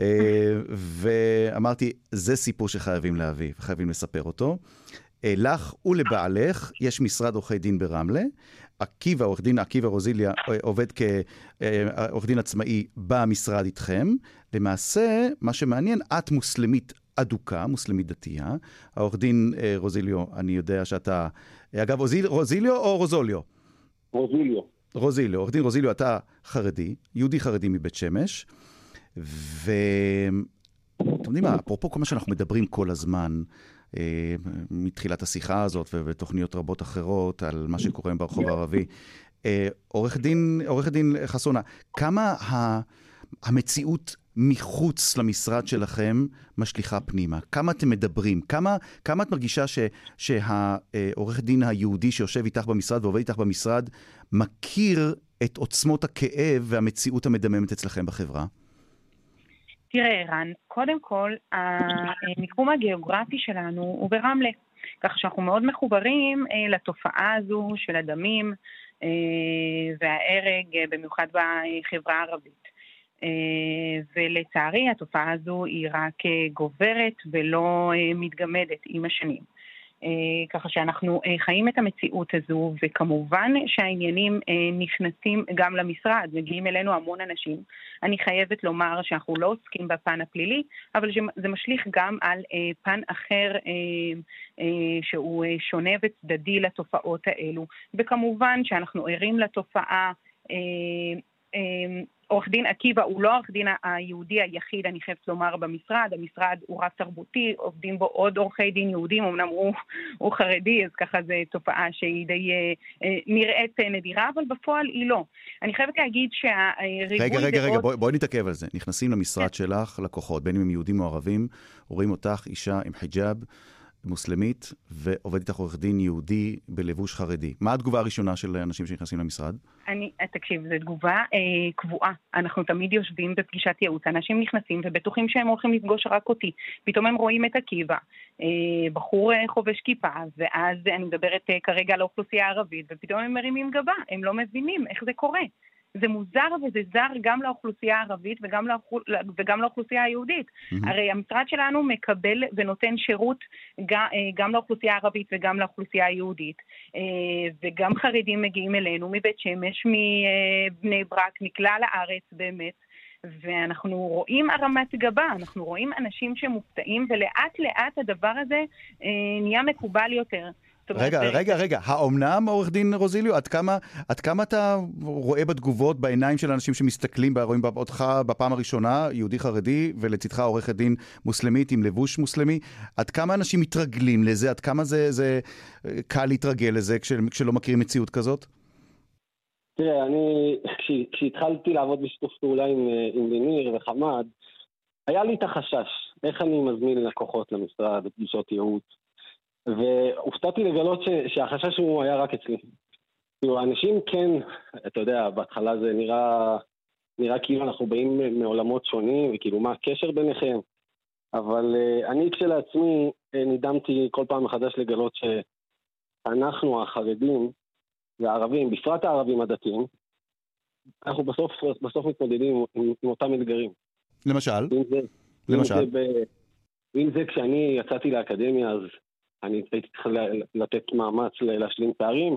אה, ואמרתי, זה סיפור שחייבים להביא, וחייבים לספר אותו. אה, לך ולבעלך יש משרד עורכי דין ברמלה. עקיבא, עורך דין עקיבא רוזיליה, אה, עובד כעורך דין עצמאי במשרד איתכם. למעשה, מה שמעניין, את מוסלמית אדוקה, מוסלמית דתייה. העורך דין רוזיליו, אני יודע שאתה אגב, רוזיל, רוזיליו או רוזוליו? רוזיליו. רוזיליו. עורך דין רוזיליו, אתה חרדי, יהודי חרדי מבית שמש, ואתם יודעים מה, אפרופו כל מה שאנחנו מדברים כל הזמן, אה, מתחילת השיחה הזאת ובתוכניות רבות אחרות על מה שקורה ברחוב הערבי, אה, עורך דין, עורך דין חסונה, כמה המציאות מחוץ למשרד שלכם משליכה פנימה? כמה אתם מדברים? כמה, כמה את מרגישה ש, שהעורך דין היהודי שיושב איתך במשרד ועובד איתך במשרד מכיר את עוצמות הכאב והמציאות המדממת אצלכם בחברה? תראה, ערן, קודם כל, המיקום הגיאוגרפי שלנו הוא ברמלה. כך שאנחנו מאוד מחוברים אה, לתופעה הזו של הדמים אה, וההרג, אה, במיוחד בחברה הערבית. אה, ולצערי התופעה הזו היא רק אה, גוברת ולא אה, מתגמדת עם השנים. ככה שאנחנו חיים את המציאות הזו, וכמובן שהעניינים נכנסים גם למשרד, מגיעים אלינו המון אנשים. אני חייבת לומר שאנחנו לא עוסקים בפן הפלילי, אבל זה משליך גם על פן אחר שהוא שונה וצדדי לתופעות האלו. וכמובן שאנחנו ערים לתופעה עורך דין עקיבא הוא לא העורך דין היהודי היחיד, אני חייבת לומר, במשרד. המשרד הוא רב תרבותי, עובדים בו עוד עורכי דין יהודים, אמנם הוא, הוא חרדי, אז ככה זו תופעה שהיא די אה, אה נראית אה, נדירה, אבל בפועל היא לא. אני חייבת להגיד שהריבוי רגע, רגע, דעות... רגע, בואי בוא נתעכב על זה. נכנסים למשרד כן. שלך לקוחות, בין אם הם יהודים או ערבים, רואים אותך אישה עם חיג'אב. מוסלמית ועובד איתך עורך דין יהודי בלבוש חרדי. מה התגובה הראשונה של אנשים שנכנסים למשרד? אני, תקשיב, זו תגובה אה, קבועה. אנחנו תמיד יושבים בפגישת ייעוץ, אנשים נכנסים ובטוחים שהם הולכים לפגוש רק אותי. פתאום הם רואים את עקיבא, אה, בחור אה, חובש כיפה, ואז אני מדברת אה, כרגע על האוכלוסייה הערבית, ופתאום הם מרימים גבה, הם לא מבינים איך זה קורה. זה מוזר וזה זר גם לאוכלוסייה הערבית וגם, לאוכל... וגם לאוכלוסייה היהודית. Mm-hmm. הרי המשרד שלנו מקבל ונותן שירות גם, אה, גם לאוכלוסייה הערבית וגם לאוכלוסייה היהודית. אה, וגם חרדים מגיעים אלינו מבית שמש, מבני ברק, מכלל הארץ באמת. ואנחנו רואים הרמת גבה, אנחנו רואים אנשים שמופתעים, ולאט לאט הדבר הזה אה, נהיה מקובל יותר. רגע, רגע, רגע, האומנם, עורך דין רוזיליו? עד כמה, עד כמה אתה רואה בתגובות בעיניים של אנשים שמסתכלים, רואים אותך בפעם הראשונה, יהודי חרדי, ולצידך עורכת דין מוסלמית עם לבוש מוסלמי, עד כמה אנשים מתרגלים לזה? עד כמה זה, זה קל להתרגל לזה כש, כשלא מכירים מציאות כזאת? תראה, אני, כשהתחלתי לעבוד בשיתוף פעולה עם, עם ליניר וחמד, היה לי את החשש, איך אני מזמין לקוחות למשרד, בפגישות ייעוץ. והופתעתי לגלות ש, שהחשש הוא היה רק אצלי. כאילו, אנשים כן, אתה יודע, בהתחלה זה נראה, נראה כאילו אנחנו באים מעולמות שונים, וכאילו מה הקשר ביניכם, אבל uh, אני כשלעצמי uh, נדהמתי כל פעם מחדש לגלות שאנחנו, החרדים והערבים, בפרט הערבים הדתיים, אנחנו בסוף, בסוף מתמודדים עם, עם אותם אתגרים. למשל? אם זה, למשל? אם זה, ב, אם זה כשאני יצאתי לאקדמיה, אז אני הייתי צריך לתת מאמץ להשלים פערים,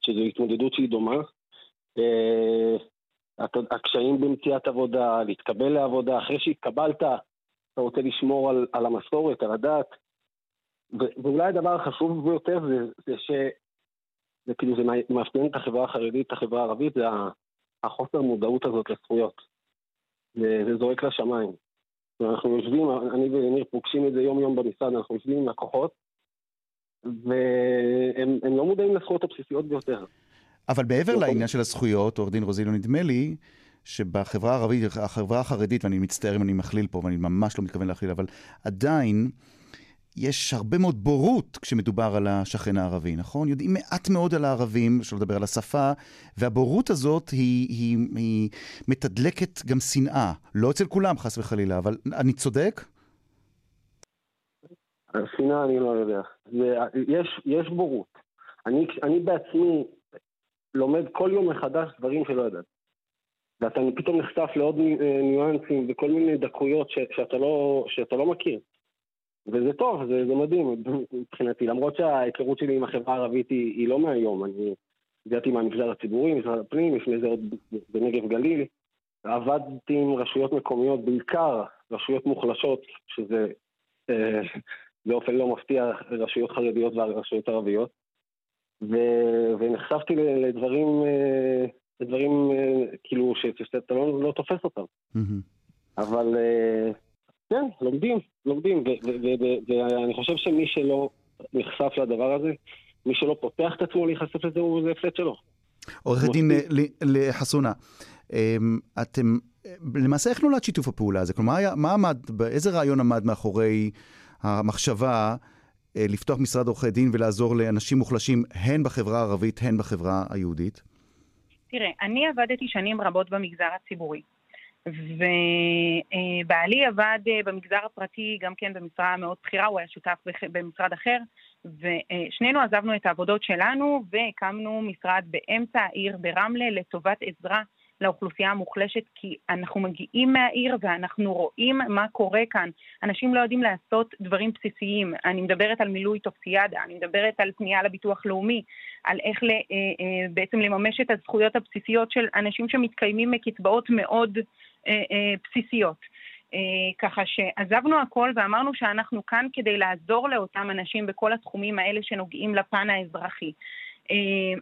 שזו התמודדות שהיא דומה. אה, הקשיים במציאת עבודה, להתקבל לעבודה, אחרי שהתקבלת, אתה רוצה לשמור על, על המסורת, על הדת. ואולי הדבר החשוב ביותר זה, זה ש... זה כאילו, זה מאפיין את החברה החרדית, את החברה הערבית, זה החוסר מודעות הזאת לזכויות. זה, זה זורק לשמיים. אנחנו יושבים, אני וניר פוגשים את זה יום-יום במשרד, אנחנו יושבים עם לקוחות, והם לא מודעים לזכויות הבסיסיות ביותר. אבל מעבר לעניין של הזכויות, עורך דין רוזילו, נדמה לי שבחברה הערבית, החברה החרדית, ואני מצטער אם אני מכליל פה, ואני ממש לא מתכוון להכליל, אבל עדיין יש הרבה מאוד בורות כשמדובר על השכן הערבי, נכון? יודעים מעט מאוד על הערבים, אפשר לדבר על השפה, והבורות הזאת היא, היא, היא מתדלקת גם שנאה. לא אצל כולם, חס וחלילה, אבל אני צודק? שנאה אני לא יודע. יש, יש בורות. אני, אני בעצמי לומד כל יום מחדש דברים שלא ידעתי. ואתה פתאום נחשף לעוד ניואנסים וכל מיני דקויות ש, שאתה, לא, שאתה לא מכיר. וזה טוב, זה, זה מדהים מבחינתי, למרות שההיכרות שלי עם החברה הערבית היא, היא לא מהיום, אני הגעתי מהמגזר הציבורי, משרד הפנים, לפני זה עוד בנגב גליל, עבדתי עם רשויות מקומיות, בעיקר רשויות מוחלשות, שזה אה, באופן לא מפתיע רשויות חרדיות ורשויות ערביות, ו, ונחשפתי לדברים, אה, לדברים אה, כאילו שאתה לא, לא תופס אותם. אבל אה, כן, לומדים, לומדים, ואני חושב שמי שלא נחשף לדבר הזה, מי שלא פותח את עצמו להיחשף לזה, הוא זה הפסד שלו. עורך דין חסונה, אמ, אתם, למעשה איך נולד שיתוף הפעולה הזה? כלומר, מה עמד, איזה רעיון עמד מאחורי המחשבה אה, לפתוח משרד עורכי דין ולעזור לאנשים מוחלשים, הן בחברה הערבית, הן בחברה היהודית? תראה, אני עבדתי שנים רבות במגזר הציבורי. ובעלי עבד אה, במגזר הפרטי גם כן במשרה מאוד בכירה, הוא היה שותף במשרד אחר, ושנינו עזבנו את העבודות שלנו והקמנו משרד באמצע העיר ברמלה לטובת עזרה לאוכלוסייה המוחלשת, כי אנחנו מגיעים מהעיר ואנחנו רואים מה קורה כאן. אנשים לא יודעים לעשות דברים בסיסיים. אני מדברת על מילוי טופסיאדה, אני מדברת על פנייה לביטוח לאומי, על איך אה, אה, בעצם לממש את הזכויות הבסיסיות של אנשים שמתקיימים מקצבאות מאוד בסיסיות. אה, ככה שעזבנו הכל ואמרנו שאנחנו כאן כדי לעזור לאותם אנשים בכל התחומים האלה שנוגעים לפן האזרחי. אה,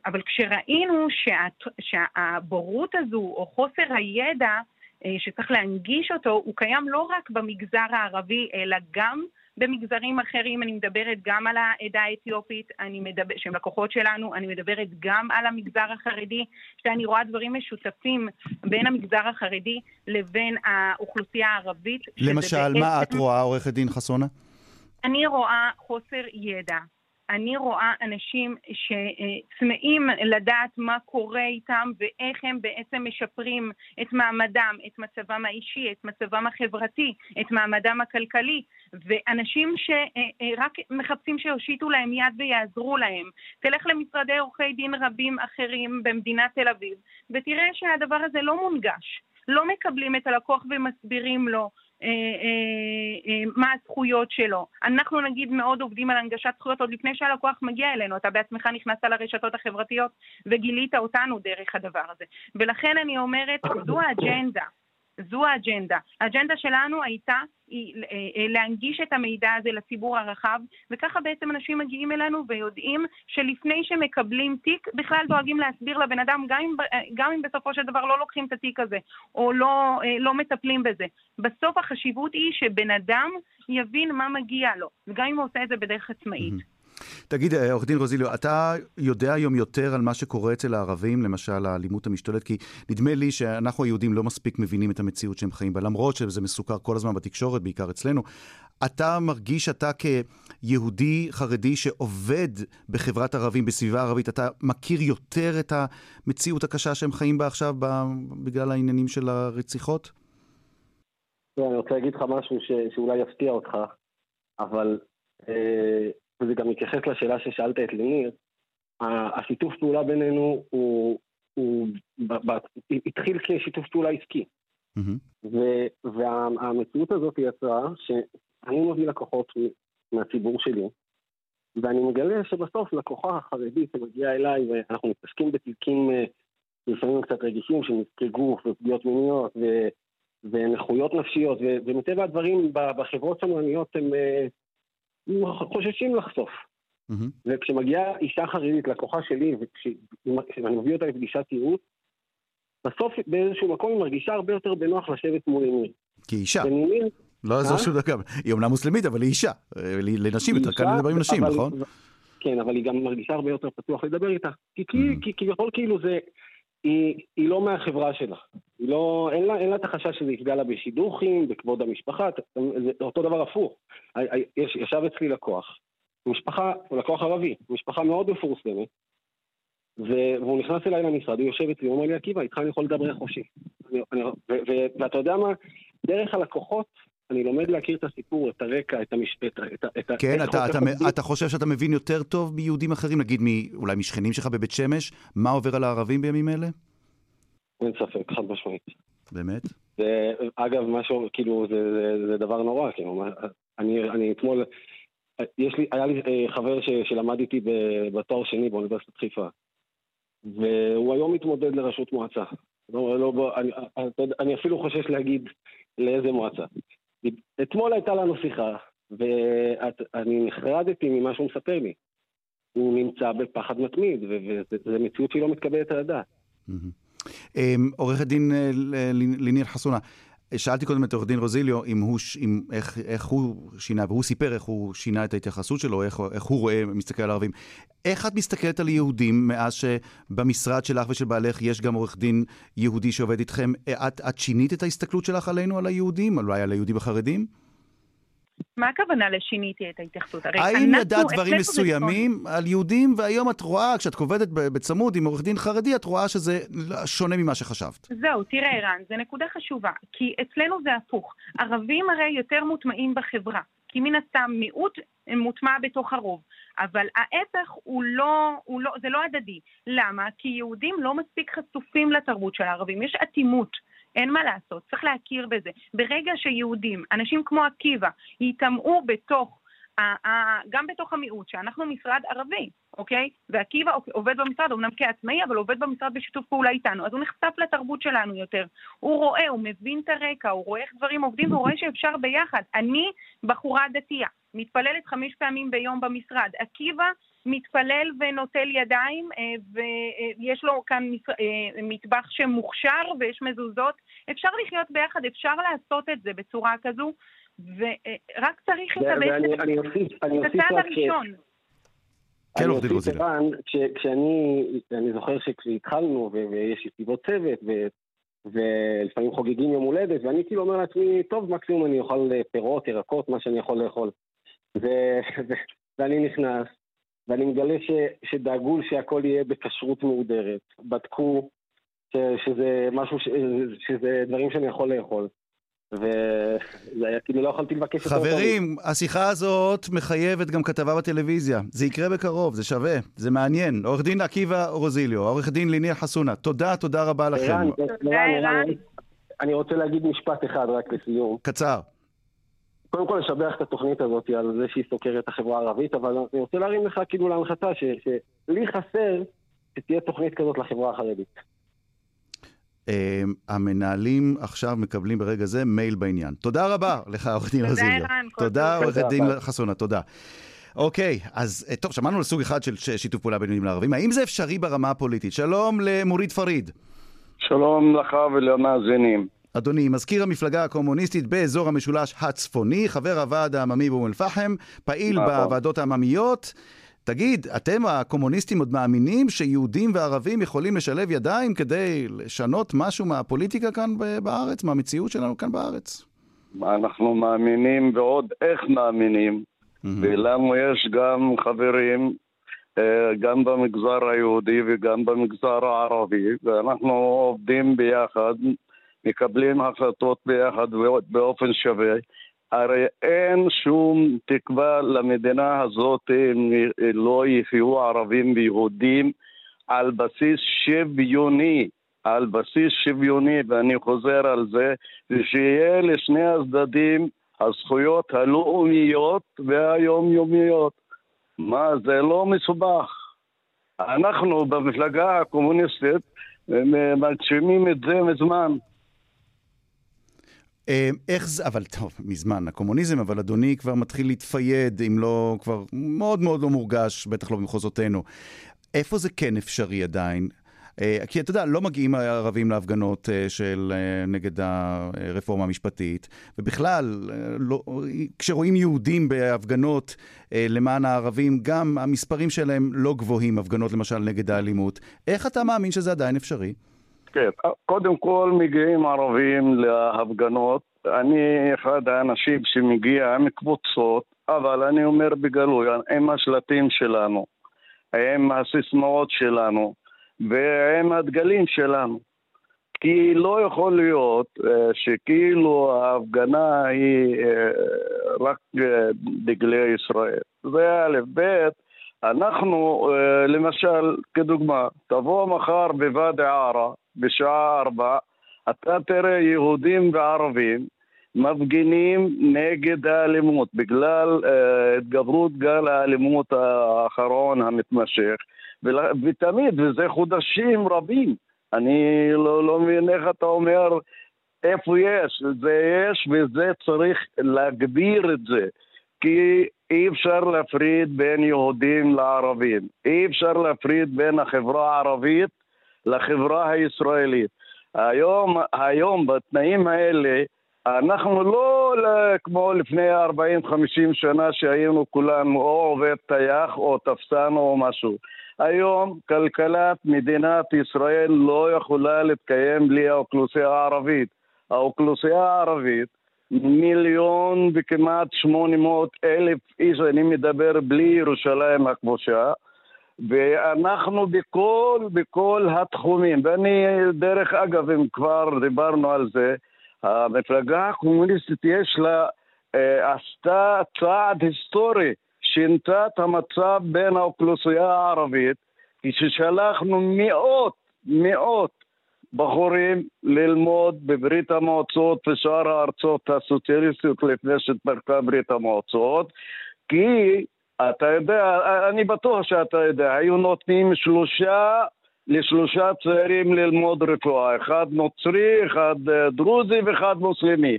אבל כשראינו שה, שהבורות הזו, או חוסר הידע אה, שצריך להנגיש אותו, הוא קיים לא רק במגזר הערבי, אלא גם במגזרים אחרים, אני מדברת גם על העדה האתיופית, אני מדבר, שהם לקוחות שלנו, אני מדברת גם על המגזר החרדי, שאני רואה דברים משותפים בין המגזר החרדי לבין האוכלוסייה הערבית. למשל, בעצם... מה את רואה, עורכת דין חסונה? אני רואה חוסר ידע. אני רואה אנשים שצמאים לדעת מה קורה איתם ואיך הם בעצם משפרים את מעמדם, את מצבם האישי, את מצבם החברתי, את מעמדם הכלכלי, ואנשים שרק מחפשים שיושיטו להם יד ויעזרו להם. תלך למשרדי עורכי דין רבים אחרים במדינת תל אביב, ותראה שהדבר הזה לא מונגש. לא מקבלים את הלקוח ומסבירים לו מה הזכויות שלו. אנחנו נגיד מאוד עובדים על הנגשת זכויות עוד לפני שהלקוח מגיע אלינו. אתה בעצמך נכנסת לרשתות החברתיות וגילית אותנו דרך הדבר הזה. ולכן אני אומרת, זו האג'נדה. זו האג'נדה. האג'נדה שלנו הייתה היא אה, אה, להנגיש את המידע הזה לציבור הרחב, וככה בעצם אנשים מגיעים אלינו ויודעים שלפני שמקבלים תיק, בכלל דואגים להסביר לבן אדם, גם אם, אה, גם אם בסופו של דבר לא לוקחים את התיק הזה, או לא, לא מטפלים בזה. בסוף החשיבות היא שבן אדם יבין מה מגיע לו, וגם אם הוא עושה את זה בדרך עצמאית. תגיד, אה, עורך דין רוזיליו, אתה יודע היום יותר על מה שקורה אצל הערבים, למשל האלימות המשתולת? כי נדמה לי שאנחנו היהודים לא מספיק מבינים את המציאות שהם חיים בה, למרות שזה מסוכר כל הזמן בתקשורת, בעיקר אצלנו. אתה מרגיש, אתה כיהודי חרדי שעובד בחברת ערבים, בסביבה ערבית, אתה מכיר יותר את המציאות הקשה שהם חיים בה עכשיו בגלל העניינים של הרציחות? לא, אני רוצה להגיד לך משהו ש... שאולי יפתיע אותך, אבל אה, וזה גם מתייחס לשאלה ששאלת את לניר, השיתוף פעולה בינינו הוא, הוא ב, ב, התחיל כשיתוף פעולה עסקי. Mm-hmm. והמציאות הזאת יצרה שאני מביא לקוחות מהציבור שלי, ואני מגלה שבסוף לקוחה החרדית שמגיעה אליי, ואנחנו מתעסקים בתיקים אה, לפעמים קצת רגישים של נזקי גוף ופגיעות מיניות ו, ונכויות נפשיות, ו, ומטבע הדברים בחברות שמרניות הם אה, חוששים לחשוף. Mm-hmm. וכשמגיעה אישה חרדית, לקוחה שלי, וכשאני מביא אותה לפגישת ייעוץ, בסוף באיזשהו מקום היא מרגישה הרבה יותר בנוח לשבת מול אמיר. כי אישה. ונמיר... לא יעזור אה? שום דבר. היא אומנם מוסלמית, אבל היא אישה. לנשים יותר קל לדבר עם נשים, נכון? כן, אבל היא גם מרגישה הרבה יותר פתוח לדבר איתה. כי כביכול כאילו זה... היא, היא לא מהחברה שלה. היא לא, אין, לה, אין לה את החשש שזה יפגע לה בשידוכים, בכבוד המשפחה, זה אותו דבר הפוך. יש, ישב אצלי לקוח, משפחה, הוא לקוח ערבי, משפחה מאוד מפורסמת, והוא נכנס אליי למשרד, הוא יושב אצלי, הוא אומר לי, עקיבא, איתך אני יכול לדבר חופשי. ואתה יודע מה, דרך הלקוחות אני לומד להכיר את הסיפור, את הרקע, את המשפט, את, את כן, אתה, אתה, אתה, אתה חושב שאתה מבין יותר טוב מיהודים אחרים, נגיד מ, אולי משכנים שלך בבית שמש, מה עובר על הערבים בימים אלה? אין ספק, חד משמעית. באמת? זה, אגב, משהו, כאילו, זה, זה, זה דבר נורא, כאילו, אני, אני אתמול, יש לי, היה לי אה, חבר ש, שלמד איתי בתואר שני באוניברסיטת חיפה, והוא היום מתמודד לראשות מועצה. לא, לא, בוא, אני, אני אפילו חושש להגיד לאיזה מועצה. אתמול הייתה לנו שיחה, ואני נחרדתי ממה שהוא מספר לי. הוא נמצא בפחד מתמיד, וזו מציאות שהיא לא מתקבלת על הדעת. אמ, עורכת דין אה, ליניר חסונה, שאלתי קודם את עורך דין רוזיליו אם הוא, אם, איך, איך הוא שינה, והוא סיפר איך הוא שינה את ההתייחסות שלו, איך, איך הוא רואה, מסתכל על ערבים. איך את מסתכלת על יהודים מאז שבמשרד שלך ושל בעלך יש גם עורך דין יהודי שעובד איתכם? את, את שינית את ההסתכלות שלך עלינו, על היהודים, אולי על היהודים החרדים? מה הכוונה לשיניתי את ההתייחסות? האם ידעת דברים מסוימים על יהודים, והיום את רואה, כשאת עובדת בצמוד עם עורך דין חרדי, את רואה שזה שונה ממה שחשבת. זהו, תראה ערן, זו נקודה חשובה, כי אצלנו זה הפוך. ערבים הרי יותר מוטמעים בחברה. כי מן הסתם מיעוט מוטמע בתוך הרוב. אבל ההפך הוא לא, הוא לא, זה לא הדדי. למה? כי יהודים לא מספיק חשופים לתרבות של הערבים, יש אטימות. אין מה לעשות, צריך להכיר בזה. ברגע שיהודים, אנשים כמו עקיבא, ייטמעו בתוך גם בתוך המיעוט, שאנחנו משרד ערבי, אוקיי? ועקיבא עובד במשרד, אמנם כעצמאי, אבל עובד במשרד בשיתוף פעולה איתנו, אז הוא נחשף לתרבות שלנו יותר. הוא רואה, הוא מבין את הרקע, הוא רואה איך דברים עובדים, והוא רואה שאפשר ביחד. אני בחורה דתייה, מתפללת חמש פעמים ביום במשרד. עקיבא מתפלל ונוטל ידיים, אה, ויש לו כאן אה, מטבח שמוכשר ויש מזוזות. אפשר לחיות ביחד, אפשר לעשות את זה בצורה כזו. ורק צריך את הצעד הראשון. כן, עורך דין רוזילה. כשאני, אני זוכר שכשהתחלנו ויש ישיבות צוות ולפעמים חוגגים יום הולדת ואני כאילו אומר לעצמי, טוב, מקסימום אני אוכל פירות, ירקות, מה שאני יכול לאכול. ואני נכנס ואני מגלה שדאגו שהכל יהיה בכשרות מהודרת. בדקו שזה משהו, שזה דברים שאני יכול לאכול. וזה היה כאילו לא יכולתי לבקש יותר חברים, השיחה הזאת מחייבת גם כתבה בטלוויזיה. זה יקרה בקרוב, זה שווה, זה מעניין. עורך דין עקיבא רוזיליו, עורך דין ליניה חסונה, תודה, תודה רבה לכם. אני רוצה להגיד משפט אחד רק לסיום. קצר. קודם כל לשבח את התוכנית הזאת על זה שהיא סוקרת את החברה הערבית, אבל אני רוצה להרים לך כאילו להנחתה שלי חסר שתהיה תוכנית כזאת לחברה החרדית. Uh, המנהלים עכשיו מקבלים ברגע זה מייל בעניין. תודה רבה לך, עורך דין רזיליה. תודה, עורך דין חסונה, תודה. אוקיי, אז אה, טוב, שמענו על סוג אחד של שיתוף פעולה בין יהודים לערבים. האם זה אפשרי ברמה הפוליטית? שלום למורית פריד. שלום לך ולמאזינים. אדוני, מזכיר המפלגה הקומוניסטית באזור המשולש הצפוני, חבר הוועד העממי באום אל-פחם, פעיל. בוועדות העממיות. תגיד, אתם הקומוניסטים עוד מאמינים שיהודים וערבים יכולים לשלב ידיים כדי לשנות משהו מהפוליטיקה כאן בארץ, מהמציאות שלנו כאן בארץ? אנחנו מאמינים ועוד איך מאמינים, mm-hmm. ולנו יש גם חברים אה, גם במגזר היהודי וגם במגזר הערבי, ואנחנו עובדים ביחד, מקבלים החלטות ביחד באופן שווה. הרי אין שום תקווה למדינה הזאת אם לא יחיו ערבים ויהודים על בסיס שוויוני, על בסיס שוויוני, ואני חוזר על זה, ושיהיה לשני הצדדים הזכויות הלאומיות והיומיומיות. מה, זה לא מסובך. אנחנו במפלגה הקומוניסטית מגשימים את זה מזמן. אה, איך זה, אבל טוב, מזמן הקומוניזם, אבל אדוני כבר מתחיל להתפייד, אם לא, כבר מאוד מאוד לא מורגש, בטח לא במחוזותינו. איפה זה כן אפשרי עדיין? אה, כי אתה יודע, לא מגיעים הערבים להפגנות אה, של נגד הרפורמה המשפטית, ובכלל, לא, כשרואים יהודים בהפגנות למען הערבים, גם המספרים שלהם לא גבוהים, הפגנות למשל נגד האלימות. איך אתה מאמין שזה עדיין אפשרי? כן, קודם כל מגיעים ערבים להפגנות. אני אחד האנשים שמגיע עם קבוצות, אבל אני אומר בגלוי, עם השלטים שלנו, עם הסיסמאות שלנו ועם הדגלים שלנו. כי לא יכול להיות uh, שכאילו ההפגנה היא uh, רק דגלי ישראל. זה א', ב', אנחנו, למשל, כדוגמה, תבוא מחר בוואדי עארה, בשעה ארבע, אתה תראה יהודים וערבים מפגינים נגד האלימות בגלל uh, התגברות גל האלימות האחרון המתמשך ותמיד, וזה חודשים רבים. אני לא, לא מבין איך אתה אומר איפה יש, זה יש וזה צריך להגביר את זה כי אי אפשר להפריד בין יהודים לערבים, אי אפשר להפריד בין החברה הערבית לחברה הישראלית. היום, היום בתנאים האלה, אנחנו לא כמו לפני 40-50 שנה שהיינו כולנו או עובד טייח או תפסן או משהו. היום כלכלת מדינת ישראל לא יכולה להתקיים בלי האוכלוסייה הערבית. האוכלוסייה הערבית, מיליון וכמעט 800 אלף איש, אני מדבר בלי ירושלים הכבושה, ואנחנו בכל, בכל התחומים, ואני, דרך אגב, אם כבר דיברנו על זה, המפלגה הקומוניסטית יש לה אה, עשתה צעד היסטורי, שינתה את המצב בין האוכלוסייה הערבית, כששלחנו מאות, מאות בחורים ללמוד בברית המועצות ושאר הארצות הסוציאליסטיות לפני שהתפרקה ברית המועצות, כי אתה יודע, אני בטוח שאתה יודע, היו נותנים שלושה לשלושה צעירים ללמוד רפואה, אחד נוצרי, אחד אה, דרוזי ואחד מוסלמי.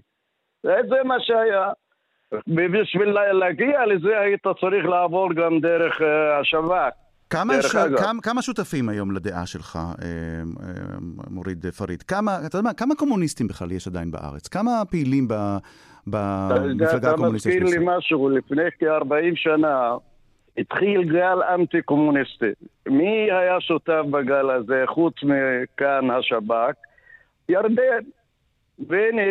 זה מה שהיה. ובשביל להגיע לזה היית צריך לעבור גם דרך uh, השב"כ. כמה, ש... כמה, כמה שותפים היום לדעה שלך, אה, אה, מוריד פריד? כמה, אתה יודע מה, כמה קומוניסטים בכלל יש עדיין בארץ? כמה פעילים ב... במפלגה הקומוניסטית? אתה מזכיר לי משהו, לפני כ-40 שנה התחיל גל אנטי-קומוניסטי. מי היה שותף בגל הזה, חוץ מכאן השב"כ? ירדן. והנה,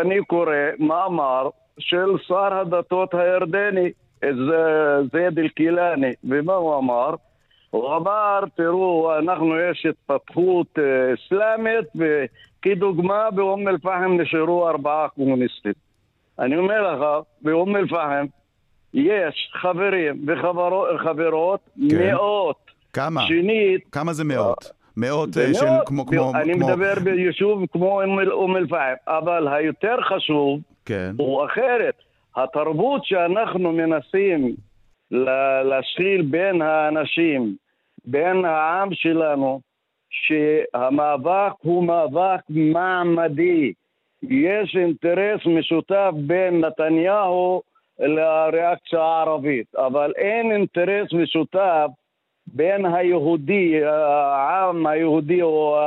אני קורא מאמר של שר הדתות הירדני, זייד אל-קילאני, ומה הוא אמר? הוא אמר, תראו, אנחנו, יש התפתחות אה, אסלאמית, וכדוגמה באום אל-פחם נשארו ארבעה קומוניסטים. אני אומר לך, באום אל-פחם יש חברים וחברות כן. מאות. כמה? שנית... כמה זה מאות? מאות אה, של כמו... כמו אני כמו... מדבר ביישוב כמו אום אל-פחם, אבל היותר חשוב כן. הוא אחרת. התרבות שאנחנו מנסים להשחיל בין האנשים, בין העם שלנו, שהמאבק הוא מאבק מעמדי. יש אינטרס משותף בין נתניהו לריאקציה הערבית, אבל אין אינטרס משותף בין היהודי, העם היהודי או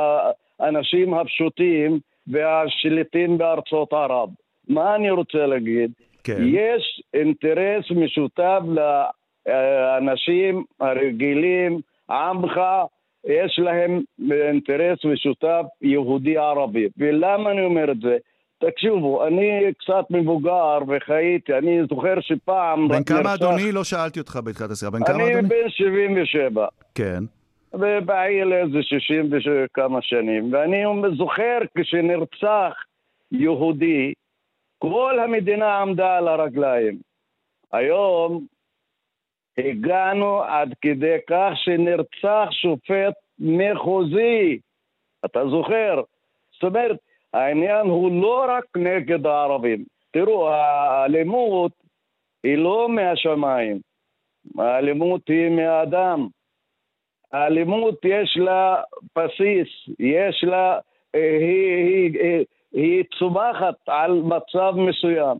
האנשים הפשוטים והשליטים בארצות ערב. מה אני רוצה להגיד? כן. יש אינטרס משותף לאנשים הרגילים, עמך, יש להם אינטרס משותף יהודי-ערבי. ולמה אני אומר את זה? תקשיבו, אני קצת מבוגר וחייתי, אני זוכר שפעם... בן כמה נרצח... אדוני? לא שאלתי אותך בתחילת השיחה. בן כמה אדוני? אני בן 77. כן. ובעיל איזה 60 וכמה שנים. ואני זוכר כשנרצח יהודי, כל המדינה עמדה על הרגליים. היום הגענו עד כדי כך שנרצח שופט מחוזי. אתה זוכר? זאת אומרת, העניין הוא לא רק נגד הערבים. תראו, האלימות היא לא מהשמיים, האלימות היא מהאדם. האלימות יש לה בסיס, יש לה, אה, היא, היא, היא, היא צומחת על מצב מסוים.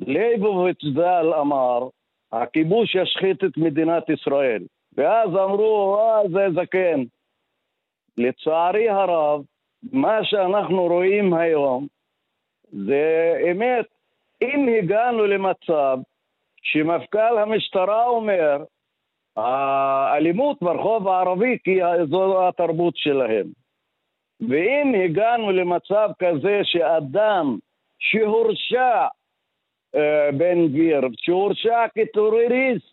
ליבוביץ' ז"ל אמר, הכיבוש ישחית את מדינת ישראל. ואז אמרו, אה, זה זקן. לצערי הרב, מה שאנחנו רואים היום זה אמת. אם הגענו למצב שמפכ"ל המשטרה אומר, האלימות ברחוב הערבי כי זו התרבות שלהם. ואם הגענו למצב כזה שאדם שהורשע בן גביר, שהורשע כטרוריסט,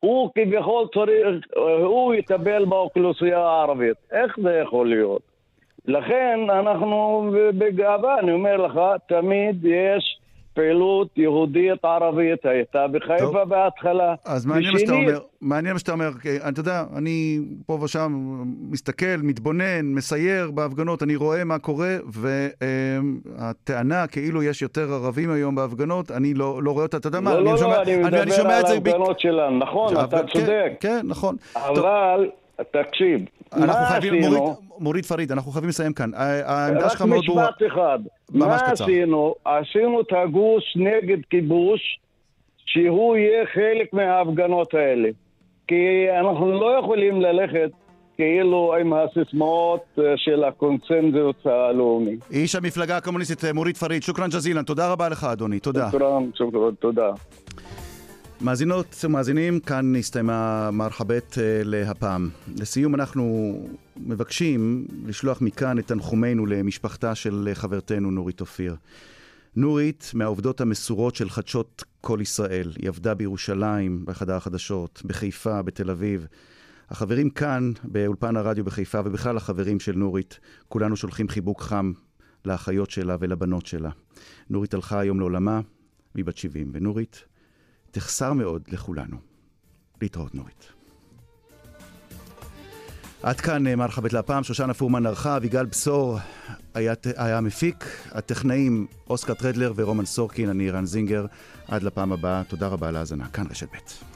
הוא כביכול צריך, הוא יטפל באוכלוסייה הערבית. איך זה יכול להיות? לכן אנחנו בגאווה, אני אומר לך, תמיד יש פעילות יהודית ערבית הייתה בחיפה טוב. בהתחלה. אז מעניין מה שאתה אומר, מעניין מה שאתה אומר, אתה יודע, אני פה ושם מסתכל, מתבונן, מסייר בהפגנות, אני רואה מה קורה, והטענה כאילו יש יותר ערבים היום בהפגנות, אני לא, לא רואה אותה, אתה יודע לא, מה, לא, אני לא, שומע, אני מדבר אני, אני על ההפגנות ב... שלנו, נכון, אתה כן, צודק. כן, נכון. אבל... תקשיב, מה חייבים, עשינו... מוריד, מוריד פריד, אנחנו חייבים לסיים כאן. העמדה שלך מאוד ברורה. רק משפט אחד. מה קצר. עשינו? עשינו את הגוש נגד כיבוש, שהוא יהיה חלק מההפגנות האלה. כי אנחנו לא יכולים ללכת כאילו עם הסיסמאות אה, של הקונצנזוס הלאומי. איש המפלגה הקומוניסטית מוריד פריד, שוכרן ג'זילן, תודה רבה לך אדוני, תודה. שוכרן, שוכרן, תודה. מאזינות ומאזינים, כאן הסתיימה מרחבת אה, להפעם. לסיום אנחנו מבקשים לשלוח מכאן את תנחומינו למשפחתה של חברתנו נורית אופיר. נורית, מהעובדות המסורות של חדשות כל ישראל. היא עבדה בירושלים, בחדר החדשות, בחיפה, בתל אביב. החברים כאן, באולפן הרדיו בחיפה, ובכלל החברים של נורית, כולנו שולחים חיבוק חם לאחיות שלה ולבנות שלה. נורית הלכה היום לעולמה, והיא בת 70, ונורית תחסר מאוד לכולנו. להתראות נורית. עד כאן אה, מרחבת להפעם, שושנה פורמן ערכה, אביגל בשור היה, היה מפיק, הטכנאים אוסקר טרדלר ורומן סורקין, אני רן זינגר. עד לפעם הבאה, תודה רבה על ההאזנה. כאן רשת ב'.